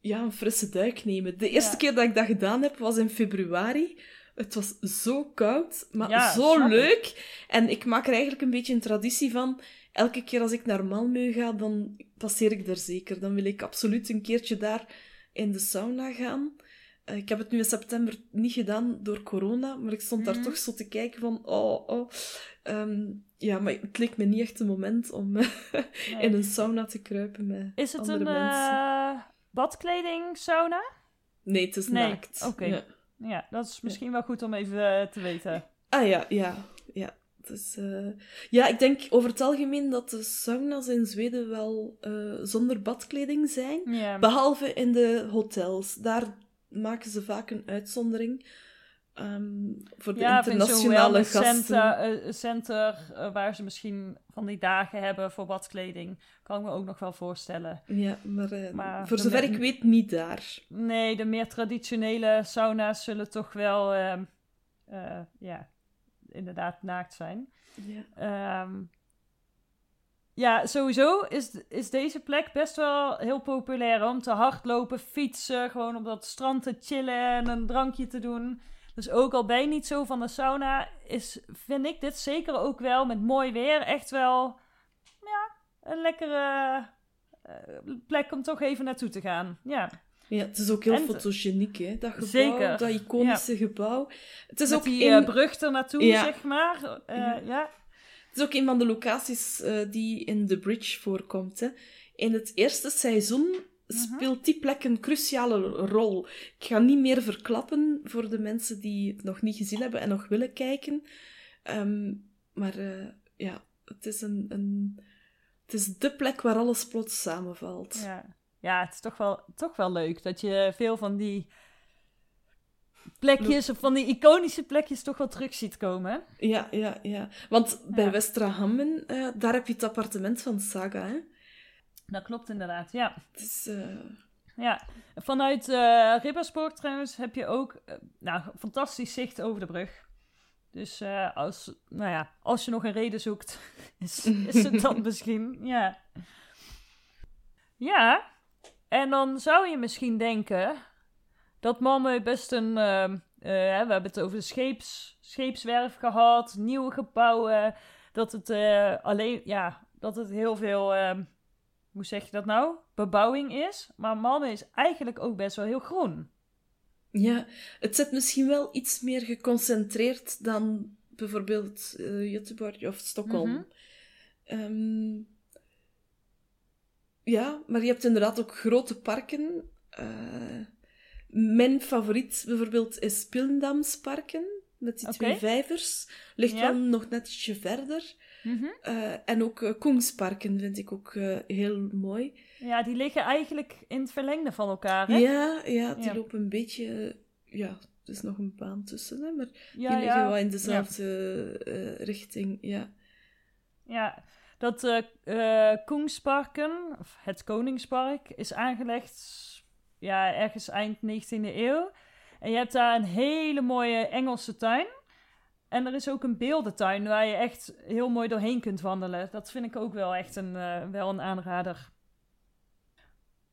ja, een frisse duik nemen. De eerste keer dat ik dat gedaan heb, was in februari. Het was zo koud, maar zo leuk. En ik maak er eigenlijk een beetje een traditie van. Elke keer als ik naar Malmö ga, dan passeer ik er zeker. Dan wil ik absoluut een keertje daar in de sauna gaan. Eh, ik heb het nu in september niet gedaan door corona, maar ik stond daar mhm. toch zo te kijken van, oh, oh. Ehm, ja, maar het leek me niet echt een moment om [laughs] eh, in een sauna te kruipen met Is het andere een mensen. Uh, badkleding sauna? Nee, het is nee. naakt. Oké. Ja. Ja. dat is misschien wel goed om even te weten. Ah ja, ja, ja. Dus, ja, ik denk over het algemeen dat de sauna's in Zweden wel zonder badkleding zijn. Behalve in de hotels. Daar maken ze vaak een uitzondering. Um, voor de ja, internationale gasten. Center, een center uh, waar ze misschien van die dagen hebben voor badkleding. Kan ik me ook nog wel voorstellen. Ja, maar, uh, maar voor zover ik weet niet daar. Nee, de meer traditionele sauna's zullen toch wel, uh, ja, inderdaad naakt zijn. Ja. Um, ja, sowieso is, is deze plek best wel heel populair om te hardlopen, fietsen, gewoon op dat strand te chillen en een drankje te doen. Dus ook al ben je niet zo van de sauna, is, vind ik dit zeker ook wel met mooi weer echt wel ja, een lekkere uh, plek om toch even naartoe te gaan. Ja. Ja, het is ook heel fotogeniek, hè? Dat gebouw, Zeker. dat iconische gebouw. Het is Met ook die in... uh, brug er naartoe, zeg maar. Uh, ja is ook een van de locaties uh, die in The Bridge voorkomt. Hè. In het eerste seizoen mhm. Speelt die plek een cruciale rol. Ik ga niet meer verklappen voor de mensen die het nog niet gezien hebben en nog willen kijken. Um, maar uh, ja, het is, een, een, het is de plek waar alles plots samenvalt. Ja, ja het is toch wel, toch wel leuk dat je veel van die plekjes, of van die iconische plekjes, toch wel terug ziet komen. Ja, ja, ja. Want bij ja. Westra Hammen, uh, daar heb je het appartement van Saga, hè? Dat klopt inderdaad, ja. Het is... Uh... Ja, vanuit uh, Ribberspoort trouwens heb je ook nou, fantastisch zicht over de brug. Dus als, nou ja, als je nog een reden zoekt, [laughs] is, is het dan [laughs] misschien, ja. Ja, en dan zou je misschien denken, dat Malmö best een. We hebben het over de scheeps, scheepswerf gehad, nieuwe gebouwen. Dat het alleen. Ja, dat het heel veel. Hoe zeg je dat nou? Bebouwing is. Maar Malmö is eigenlijk ook best wel heel groen. Ja, het zit misschien wel iets meer geconcentreerd dan bijvoorbeeld uh, Göteborg of Stockholm. Mhm. Ehm, ja, maar je hebt inderdaad ook grote parken. Uh, mijn favoriet bijvoorbeeld is Pilendamsparken, met die twee vijvers. Ligt wel nog net ietsje verder. Mhm. Eh, en ook uh, Kongsparken vind ik ook uh, heel mooi. Ja, die liggen eigenlijk in het verlengde van elkaar, hè? Ja, ja die lopen een beetje... Ja, er is nog een baan tussen, hè, maar die liggen wel in dezelfde richting, ja. Ja, dat Kongsparken, of het Koningspark, is aangelegd ja, ergens eind 19e eeuw. En je hebt daar een hele mooie Engelse tuin. En er is ook een beeldentuin waar je echt heel mooi doorheen kunt wandelen. Dat vind ik ook wel echt een, uh, wel een aanrader.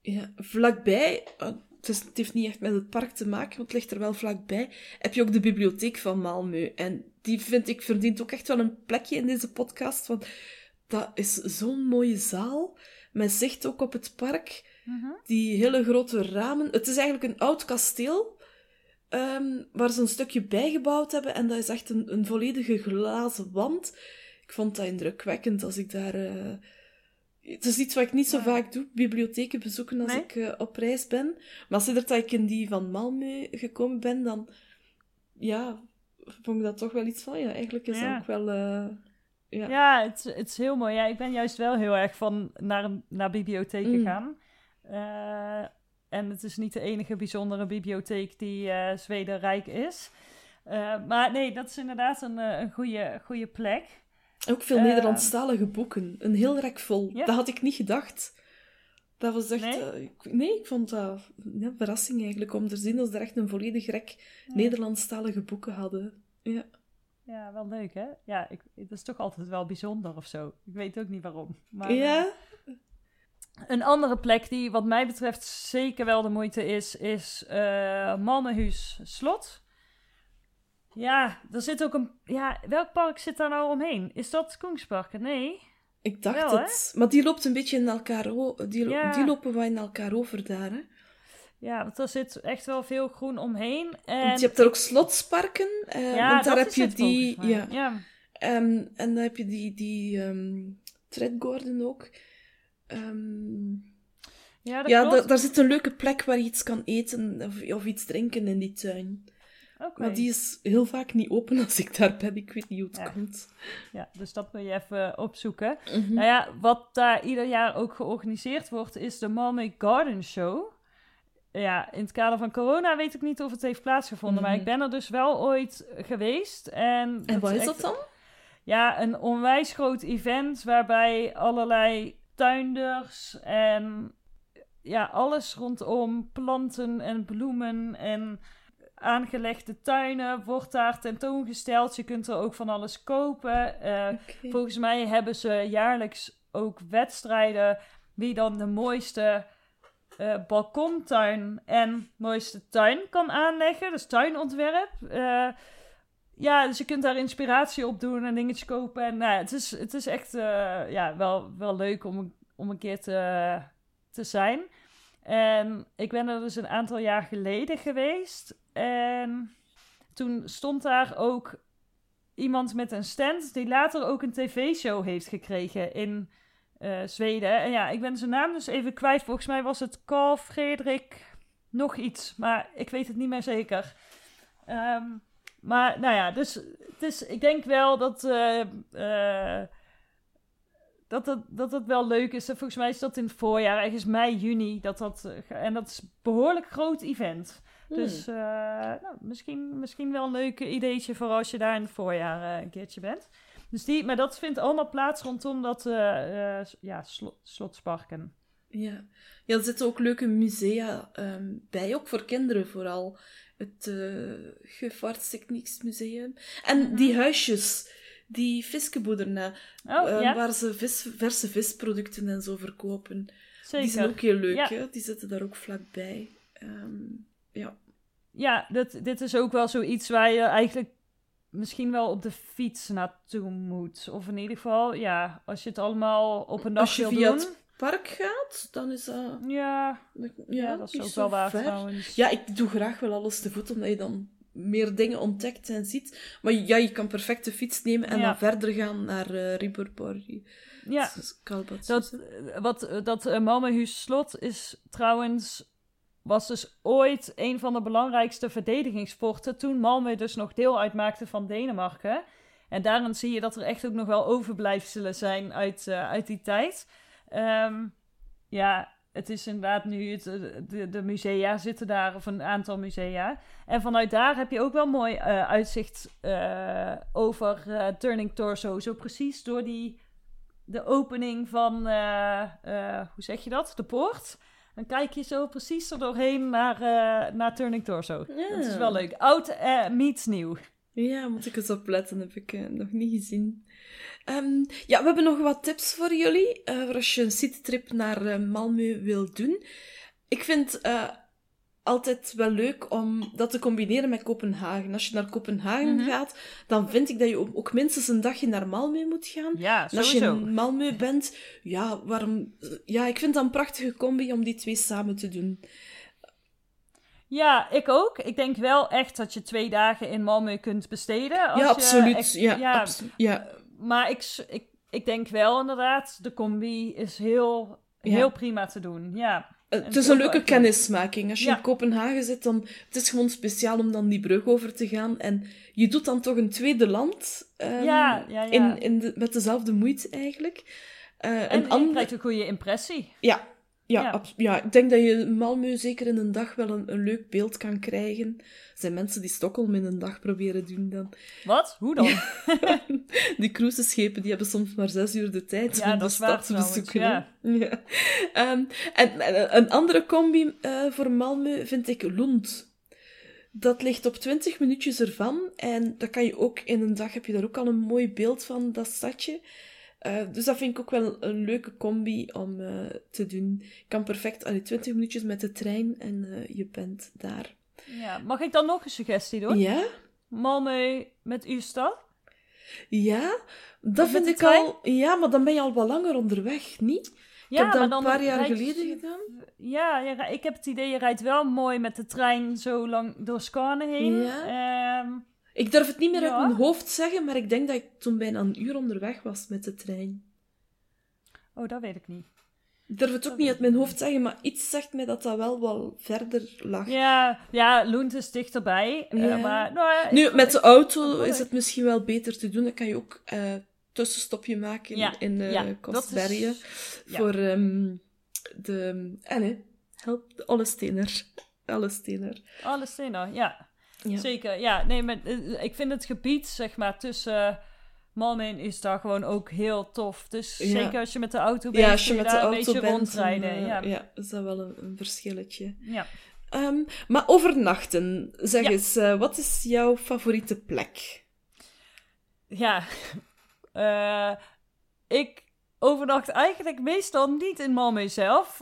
Ja, vlakbij, oh, het, is, het, heeft niet echt met het park te maken, want het ligt er wel vlakbij, heb je ook de bibliotheek van Malmö. En die vind ik verdient ook echt wel een plekje in deze podcast, want dat is zo'n mooie zaal, met zicht ook op het park. Mhm. Die hele grote ramen. Het is eigenlijk een oud kasteel. Ehm, waar ze een stukje bijgebouwd hebben. En dat is echt een, een volledige glazen wand. Ik vond dat indrukwekkend als ik daar. Uh... Het is iets wat ik niet zo vaak doe, bibliotheken bezoeken als ik uh, op reis ben. Maar sinds dat ik in die van Malmö gekomen ben, dan ja, vond ik dat toch wel iets van. Ja, eigenlijk is dat ook wel. Uh, ja, ja het, het is heel mooi. Ja, ik ben juist wel heel erg van naar, naar bibliotheken mm. gaan. Uh, en het is niet de enige bijzondere bibliotheek die uh, Zweden rijk is. Uh, maar nee, dat is inderdaad een, een goede, goede plek. Ook veel Eh. Nederlandstalige boeken. Een heel rek vol. Ja. Dat had ik niet gedacht. Dat was echt... Nee? eh, ik, nee, ik vond dat een verrassing eigenlijk om te zien dat ze er echt een volledig rek Nederlandstalige boeken hadden. Ja. Ja, wel leuk, hè? Ja, ik, het is toch altijd wel bijzonder of zo. Ik weet ook niet waarom. Maar, eh, ja? Een andere plek die wat mij betreft zeker wel de moeite is, is Malmenhuis Slot. Ja, er zit ook een... Ja, welk park zit daar nou omheen? Is dat Koensparken? Nee. Ik dacht Wel, hè? het. Maar die loopt een beetje in elkaar... Die, Ja. die lopen wel in elkaar over daar, hè. Ja, want er zit echt wel veel groen omheen. En... Want je hebt er ook slotsparken. eh, ja, want daar heb je die... Ja. ja. Ehm, en dan heb je die, die Tredgorden ook. Ehm, Ja, dat ja, daar zit een leuke plek waar je iets kan eten of, of iets drinken in die tuin. Maar die is heel vaak niet open als ik daar ben. Ik weet niet hoe het Ja. komt. Ja, dus dat moet je even opzoeken. Mhm. Nou ja, wat daar ieder jaar ook georganiseerd wordt, is de Malmö Garden Show. Ja, in het kader van corona weet ik niet of het heeft plaatsgevonden, maar Mhm. ik ben er dus wel ooit geweest. En, En wat is echt- dat dan? Ja, een onwijs groot event waarbij allerlei tuinders en ja, alles rondom planten en bloemen en aangelegde tuinen wordt daar tentoongesteld. Je kunt er ook van alles kopen. Eh. Volgens mij hebben ze jaarlijks ook wedstrijden wie dan de mooiste eh, balkontuin en mooiste tuin kan aanleggen. Dus tuinontwerp. Eh, ja, dus je kunt daar inspiratie op doen en dingetjes kopen. En, nou, het, is, het is echt eh, ja, wel, wel leuk om, om een keer te, te zijn. En ik ben er dus een aantal jaar geleden geweest. En toen stond daar ook iemand met een stand die later ook een tv-show heeft gekregen in eh, Zweden. En ja, ik ben zijn naam dus even kwijt. Volgens mij was het Carl Frederik nog iets, maar ik weet het niet meer zeker. Ehm, maar nou ja, dus het is, ik denk wel dat, eh, eh, dat, dat, dat wel leuk is. En Volgens mij is dat in het voorjaar, ergens mei, juni. Dat dat, eh, en dat is een behoorlijk groot event. Hmm. Dus nou, misschien, misschien wel een leuk ideetje voor als je daar in het voorjaar een keertje bent. Dus die, maar dat vindt allemaal plaats rondom dat ja, slo- slotsparken. Ja. ja, er zitten ook leuke musea ehm, bij, ook voor kinderen vooral. Het uh, Gevaartstechniksmuseum. En Mhm. die huisjes, die viskenboerderen, Oh eh, ja, waar ze vis, verse visproducten en zo verkopen. zeker. Die zijn ook heel leuk, Ja. hè? Die zitten daar ook vlakbij. Ehm, ja. Ja, dit, dit is ook wel zoiets waar je eigenlijk misschien wel op de fiets naartoe moet. Of in ieder geval, ja, als je het allemaal op een dag wil via doen. het park gaat, dan is dat... Ja, Ja, ja, dat is ook wel waar ver. trouwens. Ja, ik doe graag wel alles te voet, omdat je dan meer dingen ontdekt en ziet. Maar ja, je kan perfect de fiets nemen en Ja. dan verder gaan naar eh Riberborg. ja. Dat, eh, wat, eh, dat uh, slot is trouwens, was dus ooit een van de belangrijkste verdedigingsforten toen Malmö dus nog deel uitmaakte van Denemarken. En daarin zie je dat er echt ook nog wel overblijfselen zijn uit, uit die tijd. Ehm, ja, het is inderdaad nu, het, eh, de, de musea zitten daar, of een aantal musea. En vanuit daar heb je ook wel mooi eh, uitzicht eh, over Turning Torso. Zo precies door die de opening van, hoe zeg je dat? De poort. Dan kijk je zo precies er doorheen naar, naar Turning Torso. Ja. Dat is wel leuk. Oud meets nieuw. Ja, moet ik eens opletten, heb ik nog niet gezien. Ehm, ja, we hebben nog wat tips voor jullie, eh, voor als je een citytrip naar eh, Malmö wil doen. Ik vind eh, altijd wel leuk om dat te combineren met Kopenhagen. Als je naar Kopenhagen Mhm. gaat, dan vind ik dat je ook- minstens een dagje naar Malmö moet gaan. Ja, En als je in Malmö bent, ja, waarom... Ja, ik vind dat een prachtige combi om die twee samen te doen. Ja, ik ook. Ik denk wel echt dat je twee dagen in Malmö kunt besteden. Als ja, je absoluut. ja, absolu- ja. Maar ik, ik, ik denk wel inderdaad, de combi is heel, Ja. heel prima te doen. Ja. Eh, Het is een leuke kennismaking. Als je Ja. in Kopenhagen zit, dan... Het is gewoon speciaal om dan die brug over te gaan. En je doet dan toch een tweede land. ehm, Ja, ja, ja. In, in de, met dezelfde moeite, eigenlijk. Eh, En een je ander... krijgt een goede impressie. Ja, Ja, Ja. ik denk dat je Malmö zeker in een dag wel een, een leuk beeld kan krijgen. Er zijn mensen die Stockholm in een dag proberen doen dan. Wat? Hoe dan? [laughs] Die cruiseschepen die hebben soms maar zes uur de tijd Ja, om dat de waar stad te bezoeken. ja. Ehm, en, en een andere combi eh, voor Malmö vind ik Lund. Dat ligt op 20 minuutjes ervan. En dat kan je ook in een dag heb je daar ook al een mooi beeld van, dat stadje. Eh, dus dat vind ik ook wel een leuke combi om eh, te doen. Je kan perfect allee, 20 minuutjes met de trein en eh, je bent daar. Ja, mag ik dan nog een suggestie doen? Ja? Malmö met Ystad? Ja, dat vind ik trein? al. Ja, maar dan ben je al wat langer onderweg, niet? Ik heb dat een paar jaar rijd geleden gedaan. Ja, rij- ik heb het idee, je rijdt wel mooi met de trein zo lang door Skåne heen. Ja. Ehm, Ik durf het niet meer Ja. uit mijn hoofd zeggen, maar ik denk dat ik toen bijna een uur onderweg was met de trein. oh, dat weet ik niet. Ik durf het ook Dat niet uit mijn hoofd zeggen, maar iets zegt mij dat dat wel wel verder lag. Ja, ja Loent is dichterbij. eh, Ja. maar, nou, ja, Nu, met de auto is het misschien wel beter te doen. Dan kan je ook eh tussenstopje maken Ja, in eh ja, dat Kostbergen. is-. Voor ehm, de... En hè, help, de Allestener. Ja. Ja. Zeker, ja. Nee, maar eh, ik vind het gebied, zeg maar, tussen Malmö en Ystad gewoon ook heel tof. Dus Ja. zeker als je met de auto bent, Ja, als je met de daar een auto beetje bent, rondrijden. eh, ja. ja, is dat wel een, een verschilletje. ja. Ehm, maar overnachten, zeg Ja. eens, eh, wat is jouw favoriete plek? Ja, [laughs] ik overnacht eigenlijk meestal niet in Malmö zelf.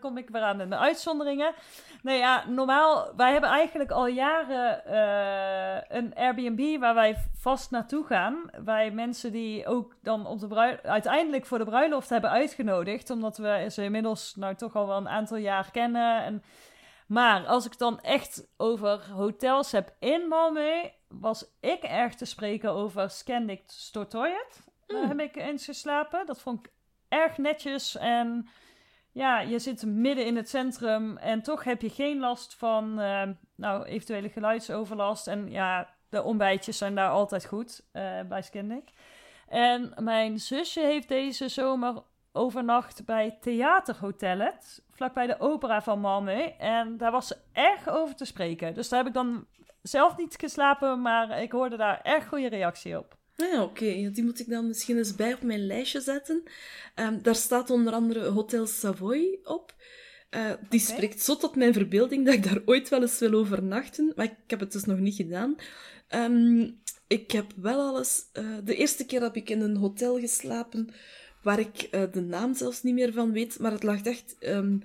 Kom ik weer aan in de uitzonderingen. Nou ja, normaal, wij hebben eigenlijk al jaren eh, een Airbnb waar wij vast naartoe gaan. Wij mensen die ook dan op de uiteindelijk voor de bruiloft hebben uitgenodigd. Omdat we ze inmiddels nou toch al wel een aantal jaar kennen. En, maar als ik dan echt over hotels heb in Malmö, was ik erg te spreken over Scandic Stortoyet. Daar Hmm. heb ik eens geslapen. Dat vond ik erg netjes en ja, je zit midden in het centrum en toch heb je geen last van eh, nou, eventuele geluidsoverlast. En ja, de ontbijtjes zijn daar altijd goed eh, bij Scandic. En mijn zusje heeft deze zomer overnacht bij Theaterhotellet, vlakbij de opera van Malmö. En daar was ze erg over te spreken. Dus daar heb ik dan zelf niet geslapen, maar ik hoorde daar erg goede reactie op. Ja, oké. Die moet ik dan misschien eens bij op mijn lijstje zetten. Ehm, daar staat onder andere Hotel Savoy op. Eh, die spreekt zo tot mijn verbeelding dat ik daar ooit wel eens wil overnachten. Maar ik heb het dus nog niet gedaan. Ehm, ik heb wel alles... eh, de eerste keer heb ik in een hotel geslapen waar ik eh, de naam zelfs niet meer van weet. Maar het lag echt ehm,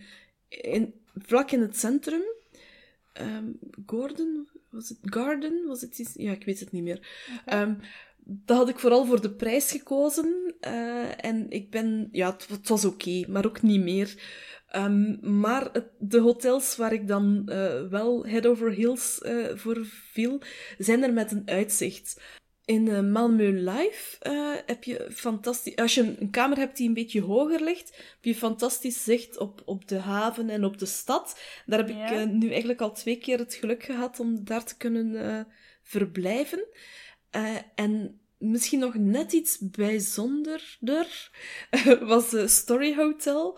in, vlak in het centrum. Ehm, Gordon? Was het Garden? Was het iets? Ja, ik weet het niet meer. Ehm, dat had ik vooral voor de prijs gekozen. eh, en ik ben... Ja, het, het was oké, maar ook niet meer. Ehm, maar het- de hotels waar ik dan eh, wel head over heels eh, voor viel, zijn er met een uitzicht. In eh, Malmö Live heb je fantastisch... Als je een, kamer hebt die een beetje hoger ligt, heb je fantastisch zicht op, op de haven en op de stad. Daar heb Ja. ik nu eigenlijk al twee keer het geluk gehad om daar te kunnen verblijven. Eh, en misschien nog net iets bijzonderder was de Story Hotel.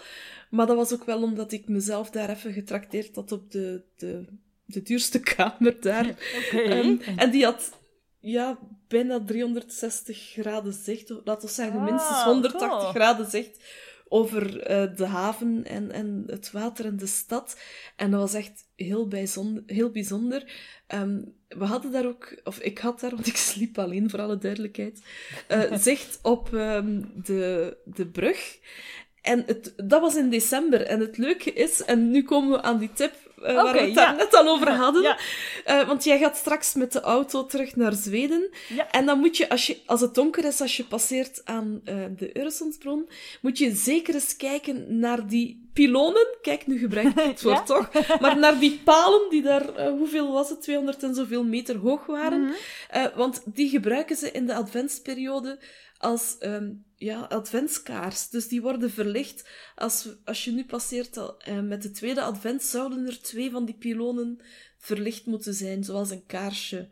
Maar dat was ook wel omdat ik mezelf daar even getrakteerd had op de, de, de duurste [laughs] kamer daar. [laughs] Ehm, en die had ja, bijna 360 graden zicht. Laten we zeggen, Ah, minstens 180 cool. graden zicht over eh, de haven en, en het water en de stad. En dat was echt heel bijzonder. Heel bijzonder. Ehm, we hadden daar ook, of ik had daar, [laughs] want ik sliep alleen voor alle duidelijkheid, eh, zicht op ehm, de, de brug. En het, dat was in december. En het leuke is, en nu komen we aan die tip eh, waar we het daar ja. net al over hadden. Ja, Eh, want jij gaat straks met de auto terug naar Zweden. ja. En dan moet je, als, je, als het donker is, als je passeert aan eh, de Öresundsbron, moet je zeker eens kijken naar die pilonen. Kijk, nu gebruik ik het [laughs] woord toch. Maar naar die palen die daar, hoeveel was het, 200 en zoveel meter hoog waren. Mhm. Want die gebruiken ze in de adventsperiode als ehm, ja, adventskaars. Dus die worden verlicht. Als, als je nu passeert al, eh, met de tweede advent, zouden er twee van die pilonen verlicht moeten zijn, zoals een kaarsje.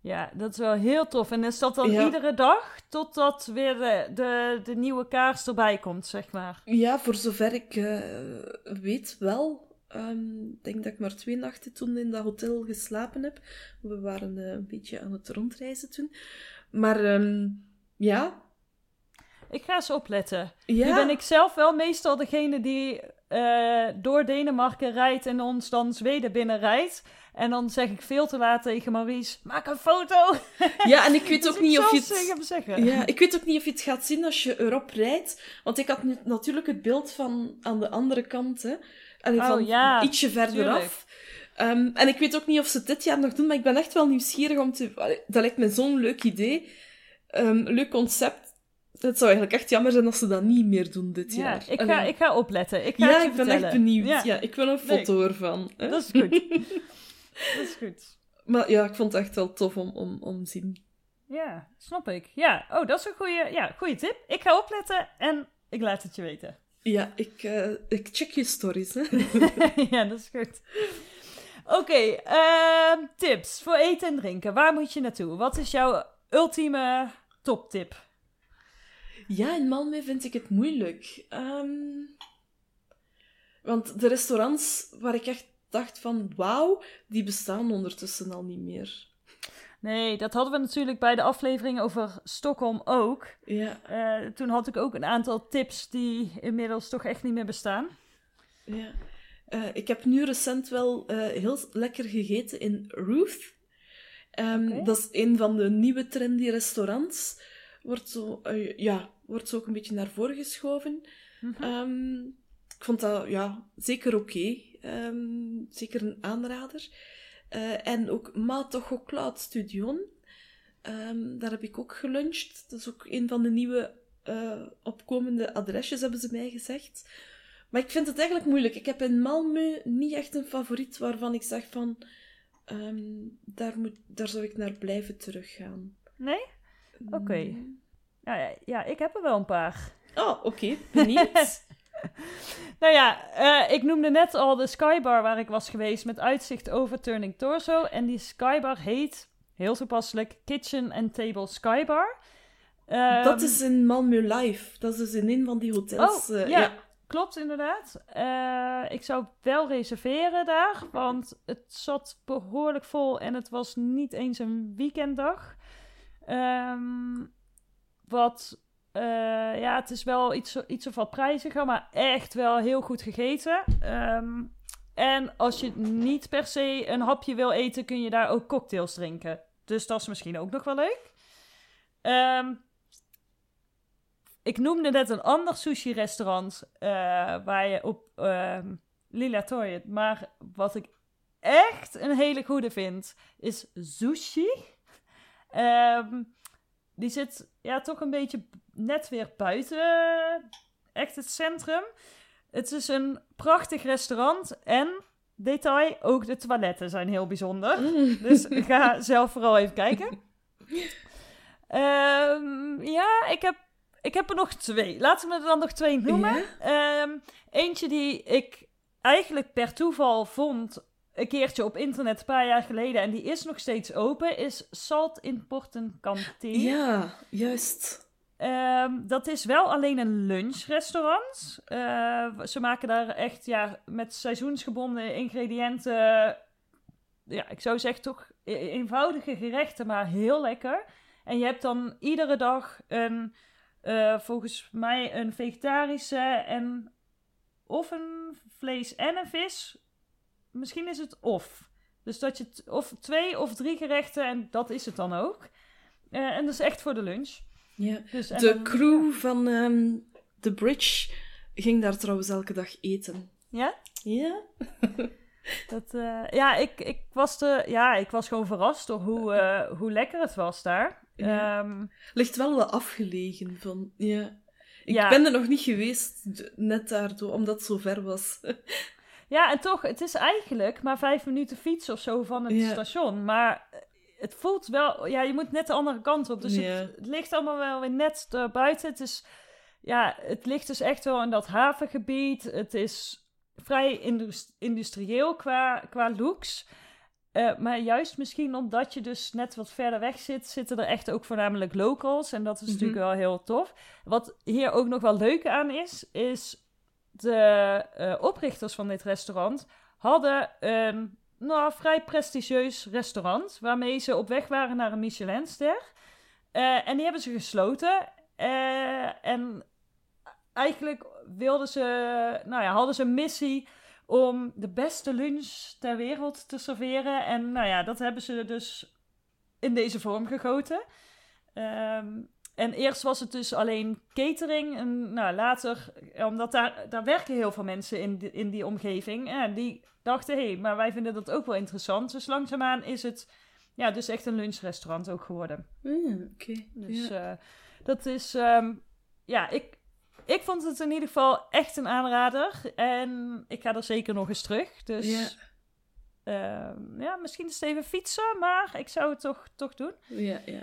Ja, dat is wel heel tof. En is dat dan Ja. iedere dag totdat weer de, de, de nieuwe kaars erbij komt, zeg maar? Ja, voor zover ik eh, weet wel. Ehm, Ik denk dat ik maar twee nachten toen in dat hotel geslapen heb. We waren eh, een beetje aan het rondreizen toen. Maar ehm, ja, Ik ga eens opletten. ja. Nu ben ik zelf wel meestal degene die eh, door Denemarken rijdt en ons dan Zweden binnenrijdt. En dan zeg ik veel te laat tegen Maurice, maak een foto. [laughs] ja, en ik weet Dus ook niet of je het zeggen. Ja, ik weet ook niet of je het gaat zien als je erop rijdt. Want ik had natuurlijk het beeld van aan de andere kant, hè. Allee, Oh, van ja, ietsje verder tuurlijk. af. Ehm, en ik weet ook niet of ze het dit jaar nog doen, maar ik ben echt wel nieuwsgierig om te... Allee, dat lijkt me zo'n leuk idee. Ehm, leuk concept. Het zou eigenlijk echt jammer zijn als ze dat niet meer doen dit Ja, jaar. ik ga, ik ga opletten. Ik ga ja, ik ben vertellen. echt benieuwd. Ja, Ja. ik wil een Nee. foto ervan. hè. dat is goed. [laughs] dat is goed. Maar ja, ik vond het echt wel tof om, om, om te zien. Ja, snap ik. Ja, oh, dat is een goede, ja, tip. Ik ga opletten en ik laat het je weten. Ja, ik, eh, ik check je stories. Hè. [laughs] ja, dat is goed. Oké, ehm, tips voor eten en drinken. Waar moet je naartoe? Wat is jouw ultieme toptip? Ja, in Malmö vind ik het moeilijk. Ehm, want de restaurants waar ik echt dacht van wauw, die bestaan ondertussen al niet meer. Nee, dat hadden we natuurlijk bij de aflevering over Stockholm ook. Ja, Eh, toen had ik ook een aantal tips die inmiddels toch echt niet meer bestaan. ja. Eh, ik heb nu recent wel eh, heel lekker gegeten in Ruth. Ehm. Dat is een van de nieuwe trendy restaurants. Wordt zo, eh, ja, wordt zo ook een beetje naar voren geschoven. Mhm. Ehm, ik vond dat ja, zeker oké. Ehm, zeker een aanrader. Eh, en ook Mato Chocolate Studion. Daar heb ik ook geluncht. Dat is ook een van de nieuwe eh, opkomende adresjes, hebben ze mij gezegd. Maar ik vind het eigenlijk moeilijk. Ik heb in Malmö niet echt een favoriet waarvan ik zeg van... ehm, daar, moet, daar zou ik naar blijven teruggaan. Nee? Oké. Mm. Ja, ja, ja, ik heb er wel een paar. Oh, oké. Benieuwd. [laughs] Nou ja, eh, ik noemde net al de Skybar waar ik was geweest met uitzicht over Turning Torso. En die Skybar heet, heel toepasselijk, Kitchen and Table Skybar. Ehm, dat is in Malmö Live. Dat is dus in een van die hotels. Oh, eh, ja. Klopt, inderdaad. Eh, ik zou wel reserveren daar, want het zat behoorlijk vol en het was niet eens een weekenddag. Ehm, wat, eh, ja, het is wel iets, iets of wat prijziger, maar echt wel heel goed gegeten. Ehm, en als je niet per se een hapje wil eten, kun je daar ook cocktails drinken. Dus dat is misschien ook nog wel leuk. Ehm, ik noemde net een ander sushi-restaurant eh, waar je op ehm Lila Toy, maar wat ik echt een hele goede vind, is sushi. Ehm, die zit ja, toch een beetje net weer buiten echt het centrum. Het is een prachtig restaurant en, detail, ook de toiletten zijn heel bijzonder. Mm. Dus ga zelf vooral even kijken. [laughs] Ehm, ja, ik heb, ik heb er nog twee. Laten we er dan nog twee noemen. Ja? Ehm, eentje die ik eigenlijk per toeval vond een keertje op internet een paar jaar geleden en die is nog steeds open, is Salt in Porten Canteen. Ja, juist. Ehm, dat is wel alleen een lunchrestaurant. Eh, ze maken daar echt ja, met seizoensgebonden ingrediënten. Ja, ik zou zeggen toch e- eenvoudige gerechten, maar heel lekker. En je hebt dan iedere dag een, eh, volgens mij een vegetarische en of een vlees en een vis. Misschien is het of. Dus dat je of twee of drie gerechten en dat is het dan ook. Eh, en dat is echt voor de lunch. Ja. Dus, De dan- crew van ehm The Bridge ging daar trouwens elke dag eten. Ja? Ja? [laughs] Dat, eh, ja, ik, ik, was de, ja, ik was gewoon verrast door hoe, eh, hoe lekker het was daar. Ja. Ehm, Ligt wel wat afgelegen van... Ja. Ik Ja. ben er nog niet geweest, net daardoor, omdat het zo ver was. ja, en toch, het is eigenlijk maar vijf minuten fiets of zo van het Ja. station. Maar het voelt wel, ja, je moet net de andere kant op. Dus Ja. het, het ligt allemaal wel weer net eh, buiten. Het is, ja, het ligt dus echt wel in dat havengebied. Het is vrij indus- industrieel qua, qua looks. Eh, maar juist misschien omdat je dus net wat verder weg zit, zitten er echt ook voornamelijk locals. En dat is natuurlijk wel heel tof. Wat hier ook nog wel leuk aan is, is de eh, oprichters van dit restaurant hadden een nou, vrij prestigieus restaurant. Waarmee ze op weg waren naar een Michelinster. Uh, en die hebben ze gesloten. en eigenlijk wilden ze, nou ja, hadden ze een missie om de beste lunch ter wereld te serveren. En nou ja, dat hebben ze dus in deze vorm gegoten. Ehm, en eerst was het dus alleen catering. En nou, later, omdat daar, daar werken heel veel mensen in, die, in die omgeving. En die dachten, hé, hey, maar wij vinden dat ook wel interessant. Dus langzaamaan is het ja, dus echt een lunchrestaurant ook geworden. Mm, Oké. Dus uh, dat is, um, ja, ik, ik vond het in ieder geval echt een aanrader. En ik ga er zeker nog eens terug. Dus ja, uh, ja misschien eens even fietsen, maar ik zou het toch, toch doen. Ja, ja.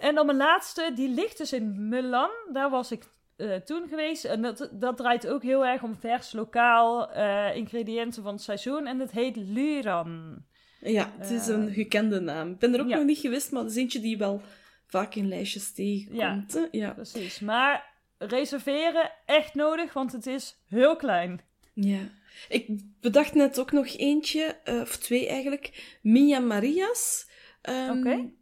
En dan mijn laatste, die ligt dus in Milan. Daar was ik uh, toen geweest. En dat, dat draait ook heel erg om vers, lokaal, uh, ingrediënten van het seizoen. En dat heet Luran. Ja, het is een gekende naam. Ik ben er ook ja. nog niet geweest, maar dat is eentje die wel vaak in lijstjes tegenkomt. Ja, ja. precies. Maar reserveren echt nodig, want het is heel klein. Ja. Ik bedacht net ook nog eentje, uh, of twee eigenlijk. Mia Marias. Um, Oké. Okay.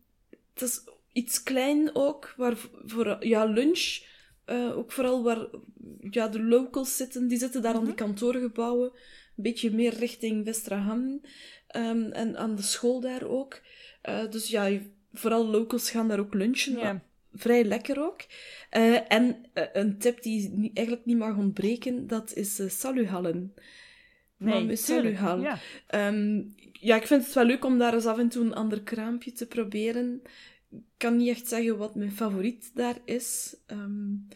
Dat is iets klein ook, waar voor ja, lunch, uh, ook vooral waar ja, de locals zitten. Die zitten daar mm -hmm. aan die mhm. kantoorgebouwen. Een beetje meer richting Westerham. Um, en aan de school daar ook. Uh, dus ja, vooral locals gaan daar ook lunchen. Yeah vrij lekker ook. Uh, en uh, een tip die niet, eigenlijk niet mag ontbreken, dat is uh, saluhallen. Nee, saluhal. Ja. Um, ja, ik vind het wel leuk om daar eens af en toe een ander kraampje te proberen. Ik kan niet echt zeggen wat mijn favoriet daar is. Um,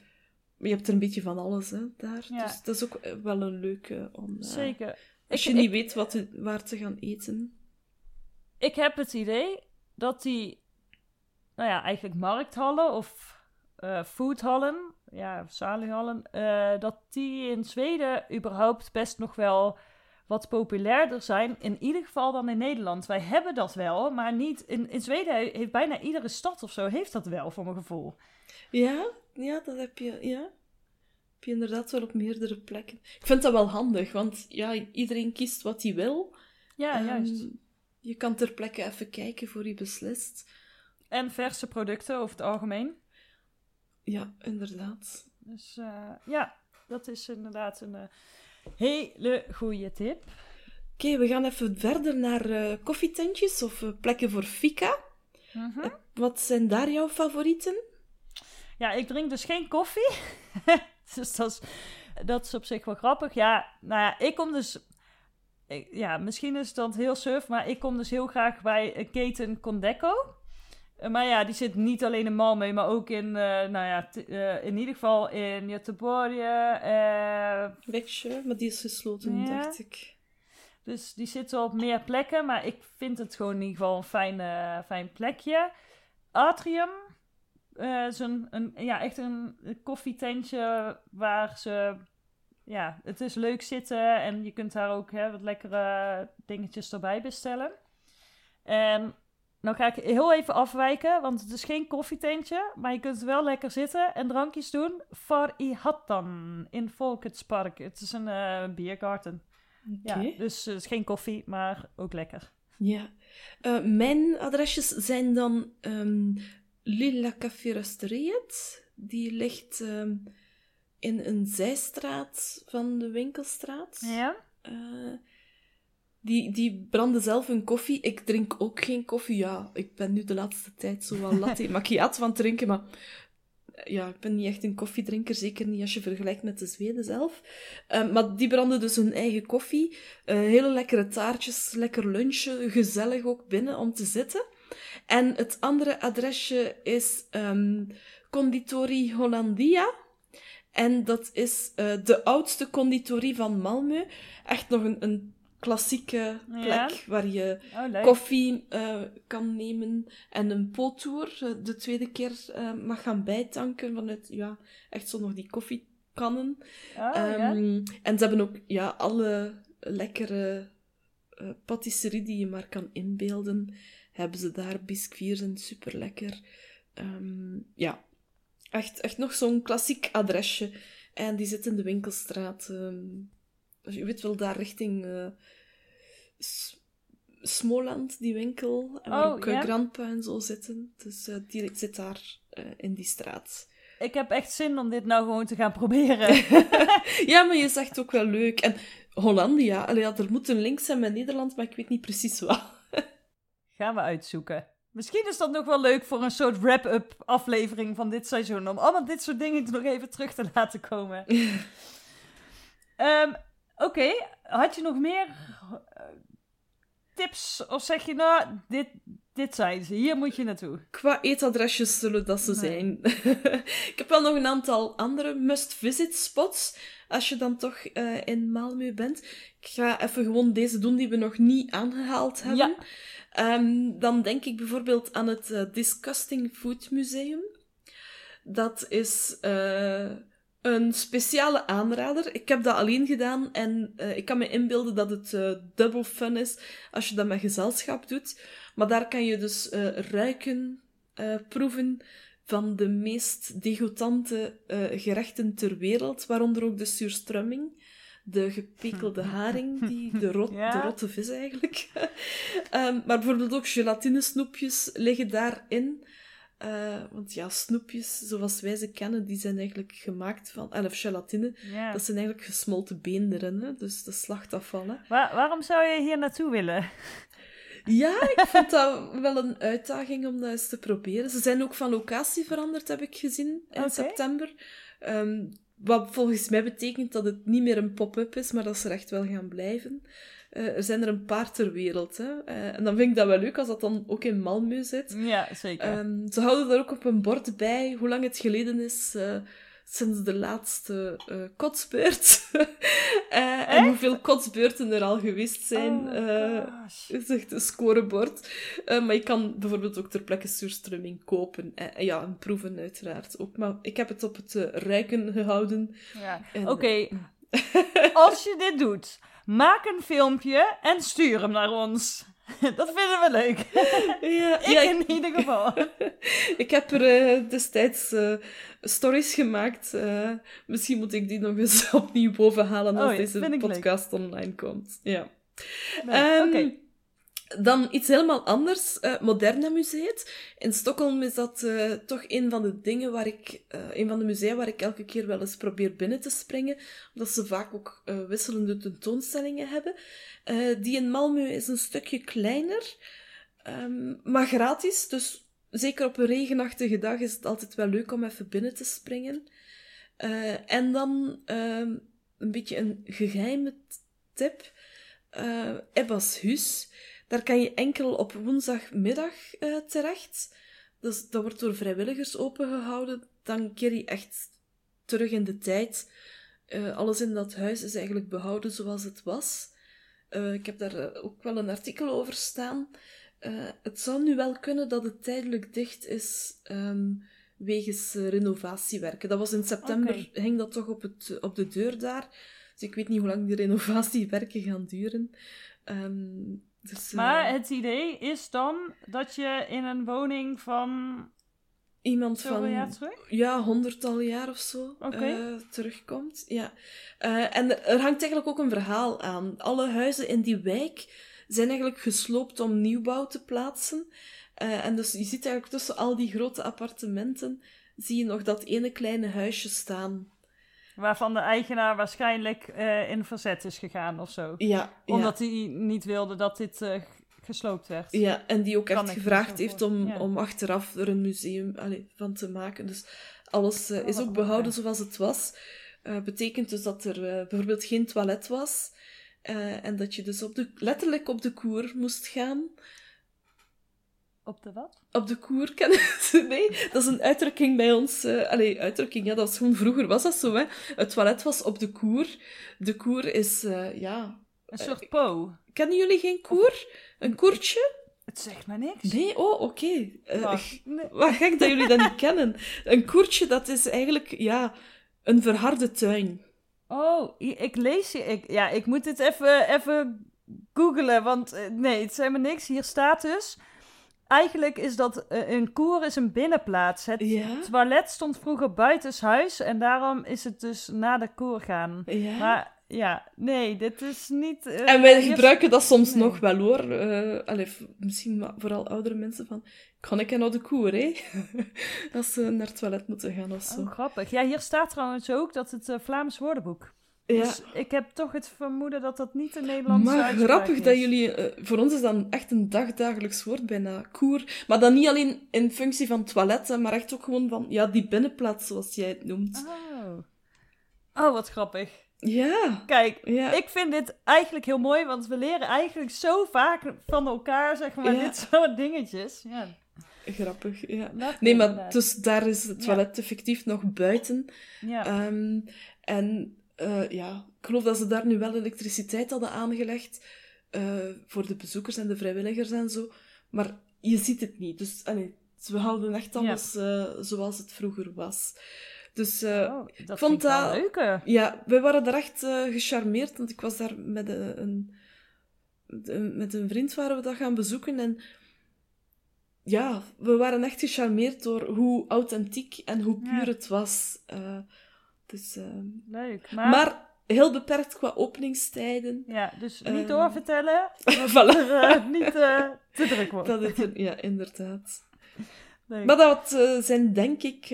je hebt er een beetje van alles hè, daar. Ja. Dus dat is ook wel een leuke om... Zeker. Als je ik, niet ik, weet wat waar te gaan eten. Ik heb het idee dat die nou ja, eigenlijk markthallen of uh, foodhallen, ja, saluhallen, uh, dat die in Zweden überhaupt best nog wel wat populairder zijn. In ieder geval dan in Nederland. Wij hebben dat wel, maar niet. In, in Zweden heeft bijna iedere stad of zo heeft dat wel, voor mijn gevoel. Ja, ja, dat heb je. Ja. Heb je inderdaad wel op meerdere plekken. Ik vind dat wel handig, want ja, iedereen kiest wat hij wil. Ja, um, juist. Je kan ter plekke even kijken voor je beslist. En verse producten over het algemeen. Ja, inderdaad. Dus uh, ja, dat is inderdaad een uh, hele goede tip. Oké, okay, we gaan even verder naar uh, koffietentjes of plekken voor fika. -hmm. Wat zijn daar jouw favorieten? Ja, ik drink dus geen koffie. [laughs] dus dat is, dat is op zich wel grappig. Ja, nou ja, ik kom dus ja, misschien is dat heel surf, maar ik kom dus heel graag bij keten Condeco. Eh, maar ja, die zit niet alleen in Malmö, maar ook in, uh, nou ja, uh, in ieder geval in Göteborg. Uh, maar die is gesloten, ja. dacht ik. Dus die zitten op meer plekken, maar ik vind het gewoon in ieder geval een fijn, fijn plekje. Atrium is een, een, ja, echt een koffietentje waar ze, ja, het is leuk zitten en je kunt daar ook hè, wat lekkere dingetjes erbij bestellen. En nou ga ik heel even afwijken, want het is geen koffietentje, maar je kunt wel lekker zitten en drankjes doen. Far i Hattan in Volketspark. Het is een uh, biergarten. Okay. Ja, dus het is geen koffie, maar ook lekker. Ja. Uh, mijn adresjes zijn dan um, Lilla Café. Die ligt um, in een zijstraat van de winkelstraat. Ja. Uh, die, die branden zelf hun koffie. Ik drink ook geen koffie. Ja, ik ben nu de laatste tijd zo wel latte [laughs] macchiato van drinken, maar ja, ik ben niet echt een koffiedrinker, zeker niet als je vergelijkt met de Zweden zelf. Uh, maar die branden dus hun eigen koffie. Uh, hele lekkere taartjes, lekker lunchen, gezellig ook binnen om te zitten. En het andere adresje is um, Conditori Hollandia. En dat is uh, de oudste conditorie van Malmö. Echt nog een, een klassieke plek ja. waar je oh, koffie uh, kan nemen en een pottour uh, de tweede keer uh, mag gaan bijtanken vanuit, ja, echt zo nog die koffiekannen. Oh, um, ja. En ze hebben ook, ja, alle lekkere patisserie die je maar kan inbeelden, hebben ze daar. Biscuits zijn super lekker. Ehm, ja, echt, echt nog zo'n klassiek adresje. En die zit in de winkelstraat. Um, je weet wel, daar richting uh, Smoland, die winkel. En waar oh, ook yeah. Grandpa en zo zitten. Dus uh, die zit daar in die straat ik heb echt zin om dit nou gewoon te gaan proberen. [laughs] ja, maar je [laughs] zegt ook wel leuk. En Hollandia, allee, ja, er moet een link zijn met Nederland, maar ik weet niet precies wat. [laughs] Gaan we uitzoeken. Misschien is dat nog wel leuk voor een soort wrap-up aflevering van dit seizoen. Om allemaal dit soort dingen nog even terug te laten komen. um, Oké, had je nog meer eh, tips? Of zeg je nou, dit, dit zijn ze, hier moet je naartoe. Qua eetadresjes zullen dat ze zijn. [laughs] ik heb wel nog een aantal andere must-visit spots. Als je dan toch uh, in Malmö bent. Ik ga even gewoon deze doen die we nog niet aangehaald hebben. Ja. Um, dan denk ik bijvoorbeeld aan het uh, Disgusting Food Museum. Dat is uh, een speciale aanrader. Ik heb dat alleen gedaan en uh, ik kan me inbeelden dat het uh, double fun is als je dat met gezelschap doet. Maar daar kan je dus uh, ruiken, proeven van de meest degoutante gerechten ter wereld, waaronder ook de surströmming. De gepekelde [laughs] haring, die, de, rot, de rotte vis eigenlijk. um, [laughs] maar bijvoorbeeld ook gelatinesnoepjes liggen daarin. Uh, want ja, snoepjes, zoals wij ze kennen, die zijn eigenlijk gemaakt van... Of gelatine, dat zijn eigenlijk gesmolten beenderen, hè? dus de slachtafval. Hè? waarom zou je hier naartoe willen? Ja, ik vond dat wel een uitdaging om dat eens te proberen. Ze zijn ook van locatie veranderd, heb ik gezien, in september. Um, wat volgens mij betekent dat het niet meer een pop-up is, maar dat ze er echt wel gaan blijven. Uh, er zijn er een paar ter wereld. Hè? Uh, en dan vind ik dat wel leuk als dat dan ook in Malmö zit. Ja, zeker. Um, ze houden daar ook op een bord bij hoe lang het geleden is uh, sinds de laatste kotsbeurt. [laughs] en hoeveel kotsbeurten er al geweest zijn. Oh, is echt een scorebord. maar je kan bijvoorbeeld ook ter plekke surströmming kopen. ja, en proeven uiteraard ook. Maar ik heb het op het ruiken gehouden. Ja. Oké. [laughs] Als je dit doet Maak een filmpje en stuur hem naar ons. [laughs] Dat vinden we leuk. [laughs] Ja, ik ja, in ieder geval. [laughs] ik heb er uh, destijds uh, stories gemaakt. Uh, misschien moet ik die nog eens opnieuw bovenhalen als oh, deze podcast online komt. Ja. Nee, um, Oké. Dan iets helemaal anders, uh, Moderne Museet. In Stockholm is dat uh, toch een van de dingen waar ik, uh, een van de musea waar ik elke keer wel eens probeer binnen te springen, omdat ze vaak ook wisselende tentoonstellingen hebben. die in Malmö is een stukje kleiner, um, maar gratis. Dus zeker op een regenachtige dag is het altijd wel leuk om even binnen te springen. en dan um, een beetje een geheime tip. Ebba's Huis. Daar kan je enkel op woensdagmiddag uh, terecht. Dus dat wordt door vrijwilligers opengehouden. Dan keer je echt terug in de tijd. Uh, alles in dat huis is eigenlijk behouden zoals het was. Uh, ik heb daar ook wel een artikel over staan. het zou nu wel kunnen dat het tijdelijk dicht is um, wegens renovatiewerken. Dat was in september, okay. hing dat toch op, het, op de deur daar. Dus ik weet niet hoe lang die renovatiewerken gaan duren. Um, dus, maar uh, het idee is dan dat je in een woning van. Iemand van. Jaar terug? Ja, honderdtal jaar of zo okay. uh, terugkomt. Ja. Uh, en er hangt eigenlijk ook een verhaal aan. Alle huizen in die wijk zijn eigenlijk gesloopt om nieuwbouw te plaatsen. en dus je ziet eigenlijk tussen al die grote appartementen. zie je nog dat ene kleine huisje staan. Waarvan de eigenaar waarschijnlijk uh, in verzet is gegaan of zo. Ja. Omdat hij niet wilde dat dit uh, gesloopt werd. Ja, en die ook echt gevraagd heeft om, om achteraf er een museum van te maken. Dus alles uh, is ook behouden zoals het was. betekent dus dat er bijvoorbeeld geen toilet was. en dat je dus op de, letterlijk op de koer moest gaan. Op de wat? Op de koer kennen ze. [laughs] Nee, dat is een uitdrukking bij ons. Uh, allee, uitdrukking, ja, dat was gewoon vroeger was dat zo, hè. Het toilet was op de koer. De koer is, uh, ja... Een soort po. Kennen jullie geen koer? Een koertje? Het zegt maar niks. Nee, oh, oké. Okay. Uh, nee. Wat gek dat jullie dat niet kennen. Een koertje, dat is eigenlijk, ja, een verharde tuin. Oh, ik lees je. Ik, ja, ik moet dit even, even googelen, want eh, nee, het is helemaal niks. Hier staat dus... Eigenlijk is dat eh, een koer is een binnenplaats. Het Ja? toilet stond vroeger buitenshuis en daarom is het dus naar de koer gaan. Ja. Maar ja, nee, dit is niet... eh, En wij gebruiken dat soms Nee. nog wel hoor. Allee, v- misschien vooral oudere mensen van. Kan ik naar de koer, hè? [laughs] Als ze naar het toilet moeten gaan of zo. Oh, grappig. Ja, hier staat trouwens ook dat het Vlaams woordenboek. Ja. Dus ik heb toch het vermoeden dat dat niet een Nederlandse Maar uitspraak grappig is. dat jullie... eh, voor ons is dat echt een dagdagelijks woord bijna. Koer. Maar dan niet alleen in functie van toiletten, maar echt ook gewoon van... Ja, die binnenplaats, zoals jij het noemt. Oh. Oh, wat grappig. Ja. Kijk, Ja. ik vind dit eigenlijk heel mooi, want we leren eigenlijk zo vaak van elkaar, zeg maar, Ja. dit soort dingetjes. Ja, Grappig, ja. Nee, maar inderdaad. dus daar is het toilet effectief nog buiten. Ja. Ehm, en eh, ja, ik geloof dat ze daar nu wel elektriciteit hadden aangelegd eh, voor de bezoekers en de vrijwilligers en zo. Maar je ziet het niet. Dus allee, we houden echt alles eh, zoals het vroeger was. Dus oh, dat vond vind ik dat- leuk. hè. ja, wij waren daar echt gecharmeerd, want ik was daar met een, met een vriend waren we dat gaan bezoeken en ja, we waren echt gecharmeerd door hoe authentiek en hoe Ja. puur het was. Dus, eh, Leuk. Maar, maar heel beperkt qua openingstijden. ja, dus niet Ehm, doorvertellen, [laughs] voilà. er eh, niet eh, te druk wordt. Dat is er, ja, inderdaad. Leuk. Maar dat eh, zijn denk ik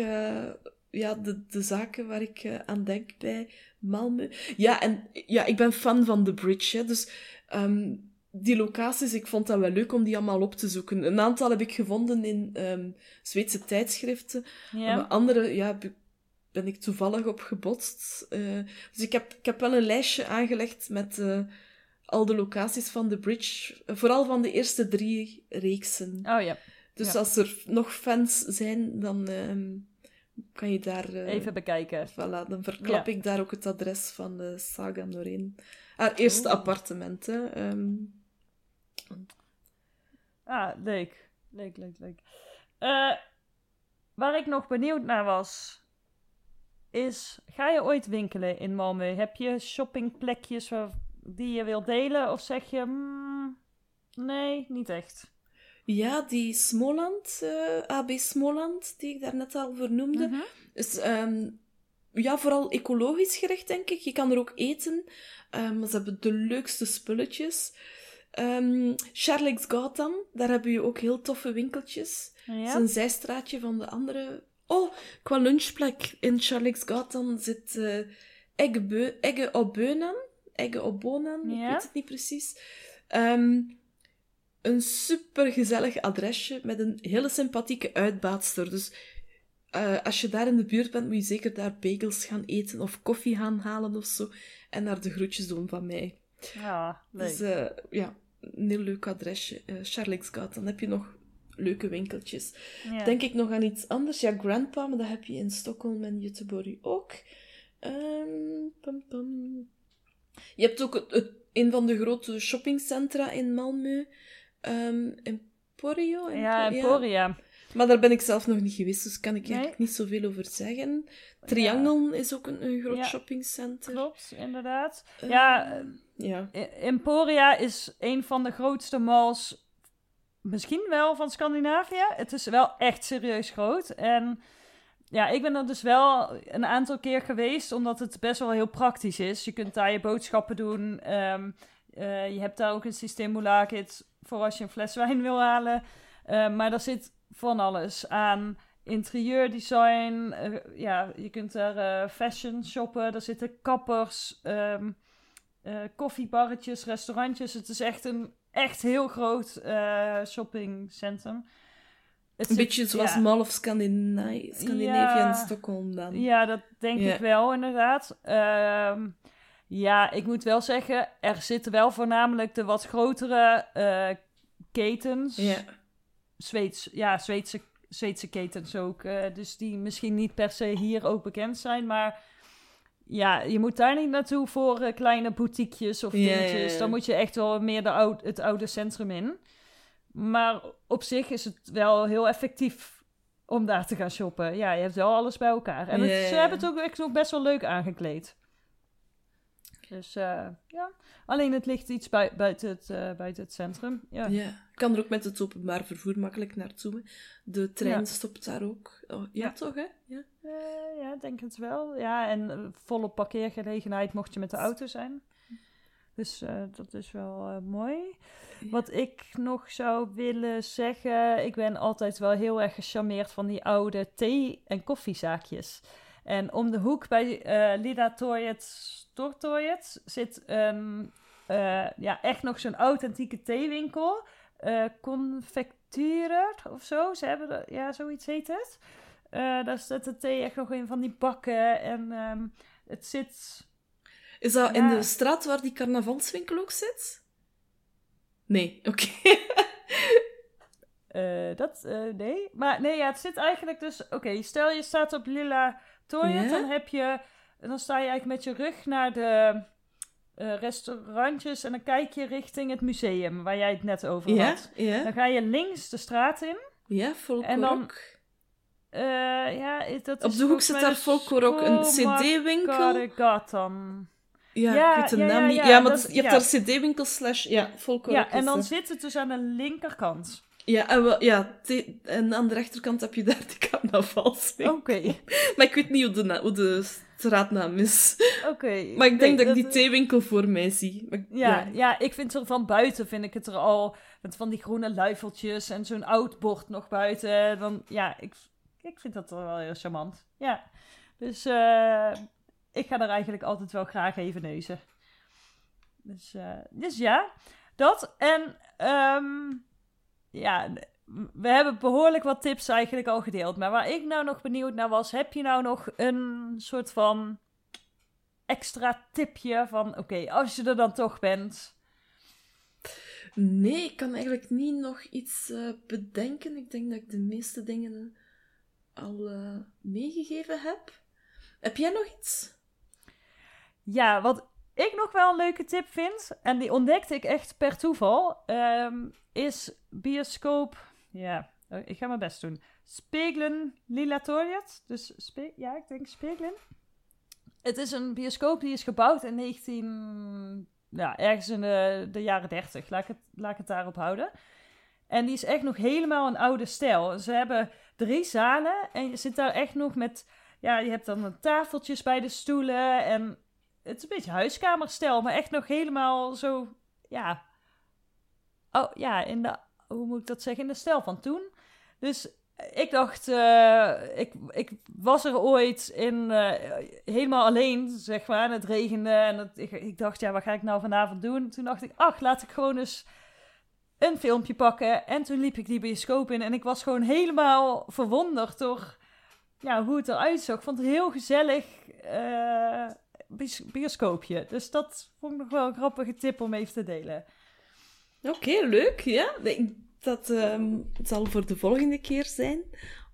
ja, de, de zaken waar ik aan denk bij Malmö. Ja, en ja, ik ben fan van The Bridge. Hè, dus ehm, die locaties, ik vond dat wel leuk om die allemaal op te zoeken. Een aantal heb ik gevonden in ehm, Zweedse tijdschriften. ja. Andere ja, be- ben ik toevallig op gebotst. Eh, dus ik heb, ik heb wel een lijstje aangelegd met eh, al de locaties van The Bridge. Vooral van de eerste drie reeksen. Oh ja, Dus Ja. als er nog fans zijn, dan ehm, kan je daar... eh, even bekijken. Voilà, dan verklap Ja. ik daar ook het adres van de Saga Noreen. Haar eerste Oeh. appartement, hè. Ehm, Ah, leuk. Leuk, leuk, leuk. Waar ik nog benieuwd naar was, is, ga je ooit winkelen in Malmö? Heb je shoppingplekjes waar, die je wilt delen? Of zeg je, mm, nee, niet echt? ja, die Smoland, eh, AB Smoland, die ik daarnet al vernoemde, Mhm. is ehm, ja, vooral ecologisch gericht, denk ik. Je kan er ook eten. Ehm, ze hebben de leukste spulletjes. Ehm Charlex Gatan, daar hebben je ook heel toffe winkeltjes. Het is Ja? een zijstraatje van de andere. Oh, qua lunchplek in Charlex Gatan zit eh eggen, beu- eggen op Ja. ik weet het niet precies. Ehm, een super gezellig adresje met een hele sympathieke uitbaatster. Dus eh, als je daar in de buurt bent, moet je zeker daar bagels gaan eten of koffie gaan halen of zo. En daar de groetjes doen van mij. Ja, leuk. Dus eh, ja, een heel leuk adresje. eh Charlex Gatan. Dan heb je nog leuke winkeltjes. ja. Denk ik nog aan iets anders? Ja, Grandpa, maar dat heb je in Stockholm en Göteborg ook. Ehm, pam, pam. Je hebt ook het, het- een van de grote shoppingcentra in Malmö. Ehm, Emporio? ja, Empo- Emporia. Maar daar ben ik zelf nog niet geweest, dus kan ik Nee. eigenlijk niet zoveel over zeggen. Triangle is ook een, een groot Ja. shoppingcenter. Klopt, inderdaad. Ja, eh, Ja. Emporia is een van de grootste malls, misschien wel van Scandinavië. Het is wel echt serieus groot. En ja, ik ben er dus wel een aantal keer geweest, omdat het best wel heel praktisch is. Je kunt daar je boodschappen doen. ehm, eh, je hebt daar ook een systeemmoelakit voor als je een fles wijn wil halen. Eh, maar daar zit van alles aan. Interieurdesign, eh, ja, je kunt daar eh, fashion shoppen. Er zitten kappers, ehm, eh, koffiebarretjes, restaurantjes. Het is echt een echt heel groot eh, shoppingcentrum. Het Een zit- beetje zoals ja. Mall of Scandinavië, en Stockholm dan. Ja, dat denk ik wel, inderdaad. Ehm, ja, ik moet wel zeggen, er zitten wel voornamelijk de wat grotere eh, ketens. Ja. Zweeds, ja, Zweedse, Zweedse ketens ook. eh, dus die misschien niet per se hier ook bekend zijn. Maar ja, je moet daar niet naartoe voor eh, kleine boutiquejes of dingetjes. Dan moet je echt wel meer de het oude centrum in. Maar op zich is het wel heel effectief om daar te gaan shoppen. Ja, je hebt wel alles bij elkaar. En het- ze hebben het ook echt nog best wel leuk aangekleed. Dus uh, ja, alleen het ligt iets bui buiten, het, uh, buiten het centrum. Ja. ja, kan er ook met het openbaar vervoer makkelijk naartoe. De trein ja. stopt daar ook. Oh, ja, ja, toch, hè? Ja, uh, ja, denk het wel. Ja, en volle parkeergelegenheid mocht je met de auto zijn. Dus dat is wel mooi. Wat ik nog zou willen zeggen, ik ben altijd wel heel erg gecharmeerd van die oude thee- en koffiezaakjes. En om de hoek bij uh, Lida zit um, uh, ja, echt nog zo'n authentieke theewinkel. Uh, Confecturer of zo. Ze hebben de, ja, zoiets heet het. daar zit de thee echt nog in van die bakken. En um, het zit. Is dat ja. in de straat waar die carnavalswinkel ook zit? Nee, oké. Okay. dat, nee. Maar nee, ja, het zit eigenlijk dus... Oké, okay, stel je staat op Lilla Toilet, dan heb je... Dan sta je eigenlijk met je rug naar de uh, restaurantjes en dan kijk je richting het museum waar jij het net over had. Dan ga je links de straat in. Ja, Folklore En dan... Uh, ja, dat Op de hoek zit daar Folklore ook een cd-winkel. Dan. Ja, Ja, ik weet de ja, naam ja, niet. ja, Ja, maar dat- je hebt daar cd-winkel slash... Ja, Folklore Ja, en dan zit het dus aan de linkerkant. Ja, en, ja en aan de rechterkant heb je daar de carnavalswinkel. Oké, [laughs] Maar ik weet niet hoe de, hoe de straatnaam is. oké. [laughs] Maar ik denk Nee, dat ik die theewinkel voor mij zie. Maar, Ja, ja. ik vind er van buiten vind ik het er al met van die groene luifeltjes en zo'n oud bord nog buiten. Dan ja, ik, ik vind dat er wel heel charmant. Ja, dus eh, ik ga er eigenlijk altijd wel graag even neuzen. Dus, eh, dus ja, dat en ehm, ja, we hebben behoorlijk wat tips eigenlijk al gedeeld. Maar waar ik nou nog benieuwd naar was, heb je nou nog een soort van extra tipje van, oké, als je er dan toch bent. Nee, ik kan eigenlijk niet nog iets eh, bedenken. Ik denk dat ik de meeste dingen al eh, meegegeven heb. Heb jij nog iets? Ja, wat ik nog wel een leuke tip vind, en die ontdekte ik echt per toeval, ehm, is bioscoop. Ja, oh, ik ga mijn best doen. Spegelen Lilatoriet. Dus spe ja, ik denk Spegelen. Het is een bioscoop die is gebouwd in 19. Ja, ergens in de, de jaren 30. Laat ik, het, laat ik het daarop houden. En die is echt nog helemaal een oude stijl. Ze hebben drie zalen en je zit daar echt nog met. Ja, je hebt dan tafeltjes bij de stoelen. En het is een beetje huiskamerstijl, maar echt nog helemaal zo. Ja. Oh ja, in de. Hoe moet ik dat zeggen? In de stijl van toen. Dus ik dacht, eh, ik, ik was er ooit in, eh, helemaal alleen, zeg maar. Het regende en ik, ik dacht, ja, wat ga ik nou vanavond doen? Toen dacht ik, ach, laat ik gewoon eens een filmpje pakken. En toen liep ik die bioscoop in en ik was gewoon helemaal verwonderd door ja, hoe het eruit zag. Ik vond het heel gezellig eh, bioscoopje. Dus dat vond ik nog wel een grappige tip om even te delen. Oké, leuk. Ja, dat ehm, zal voor de volgende keer zijn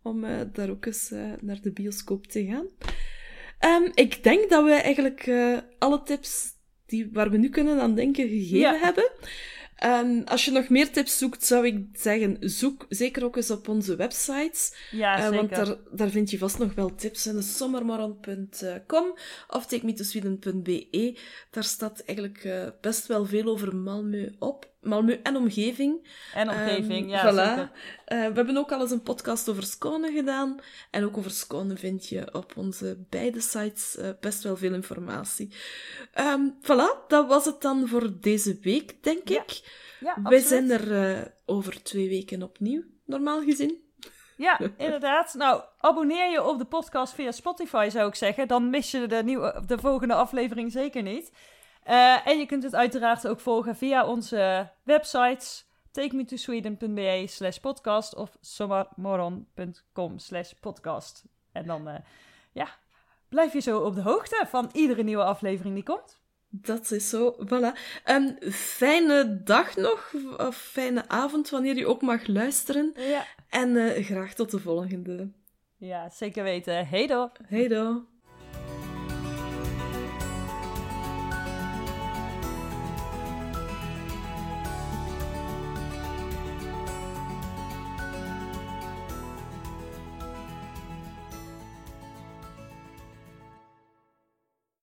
om eh, daar ook eens eh, naar de bioscoop te gaan. Ehm, ik denk dat we eigenlijk eh, alle tips die, waar we nu kunnen aan denken gegeven Ja. hebben. Ehm, als je nog meer tips zoekt, zou ik zeggen, zoek zeker ook eens op onze websites. Ja, zeker. want daar, daar vind je vast nog wel tips. En sommermorgen.com of takemetosweden.be. Daar staat eigenlijk best wel veel over Malmö op. Malmö en omgeving. En omgeving, Ehm, ja, voilà. zeker. Eh, we hebben ook al eens een podcast over Skåne gedaan. En ook over Skåne vind je op onze beide sites eh, best wel veel informatie. Ehm voilà, dat was het dan voor deze week, denk Ja, ik. Ja, Wij zijn er eh, over twee weken opnieuw, normaal gezien. Ja, [laughs] inderdaad. Nou, abonneer je op de podcast via Spotify, zou ik zeggen. Dan mis je de, nieuwe, de volgende aflevering zeker niet. Eh, en je kunt het uiteraard ook volgen via onze websites takemetosweden.be slash podcast of sommarmoron.com slash podcast. En dan, eh, ja, blijf je zo op de hoogte van iedere nieuwe aflevering die komt. Dat is zo, voilà. Een fijne dag nog, of fijne avond, wanneer je ook mag luisteren. Ja, En eh, graag tot de volgende. ja zeker weten. Hey! Hey do.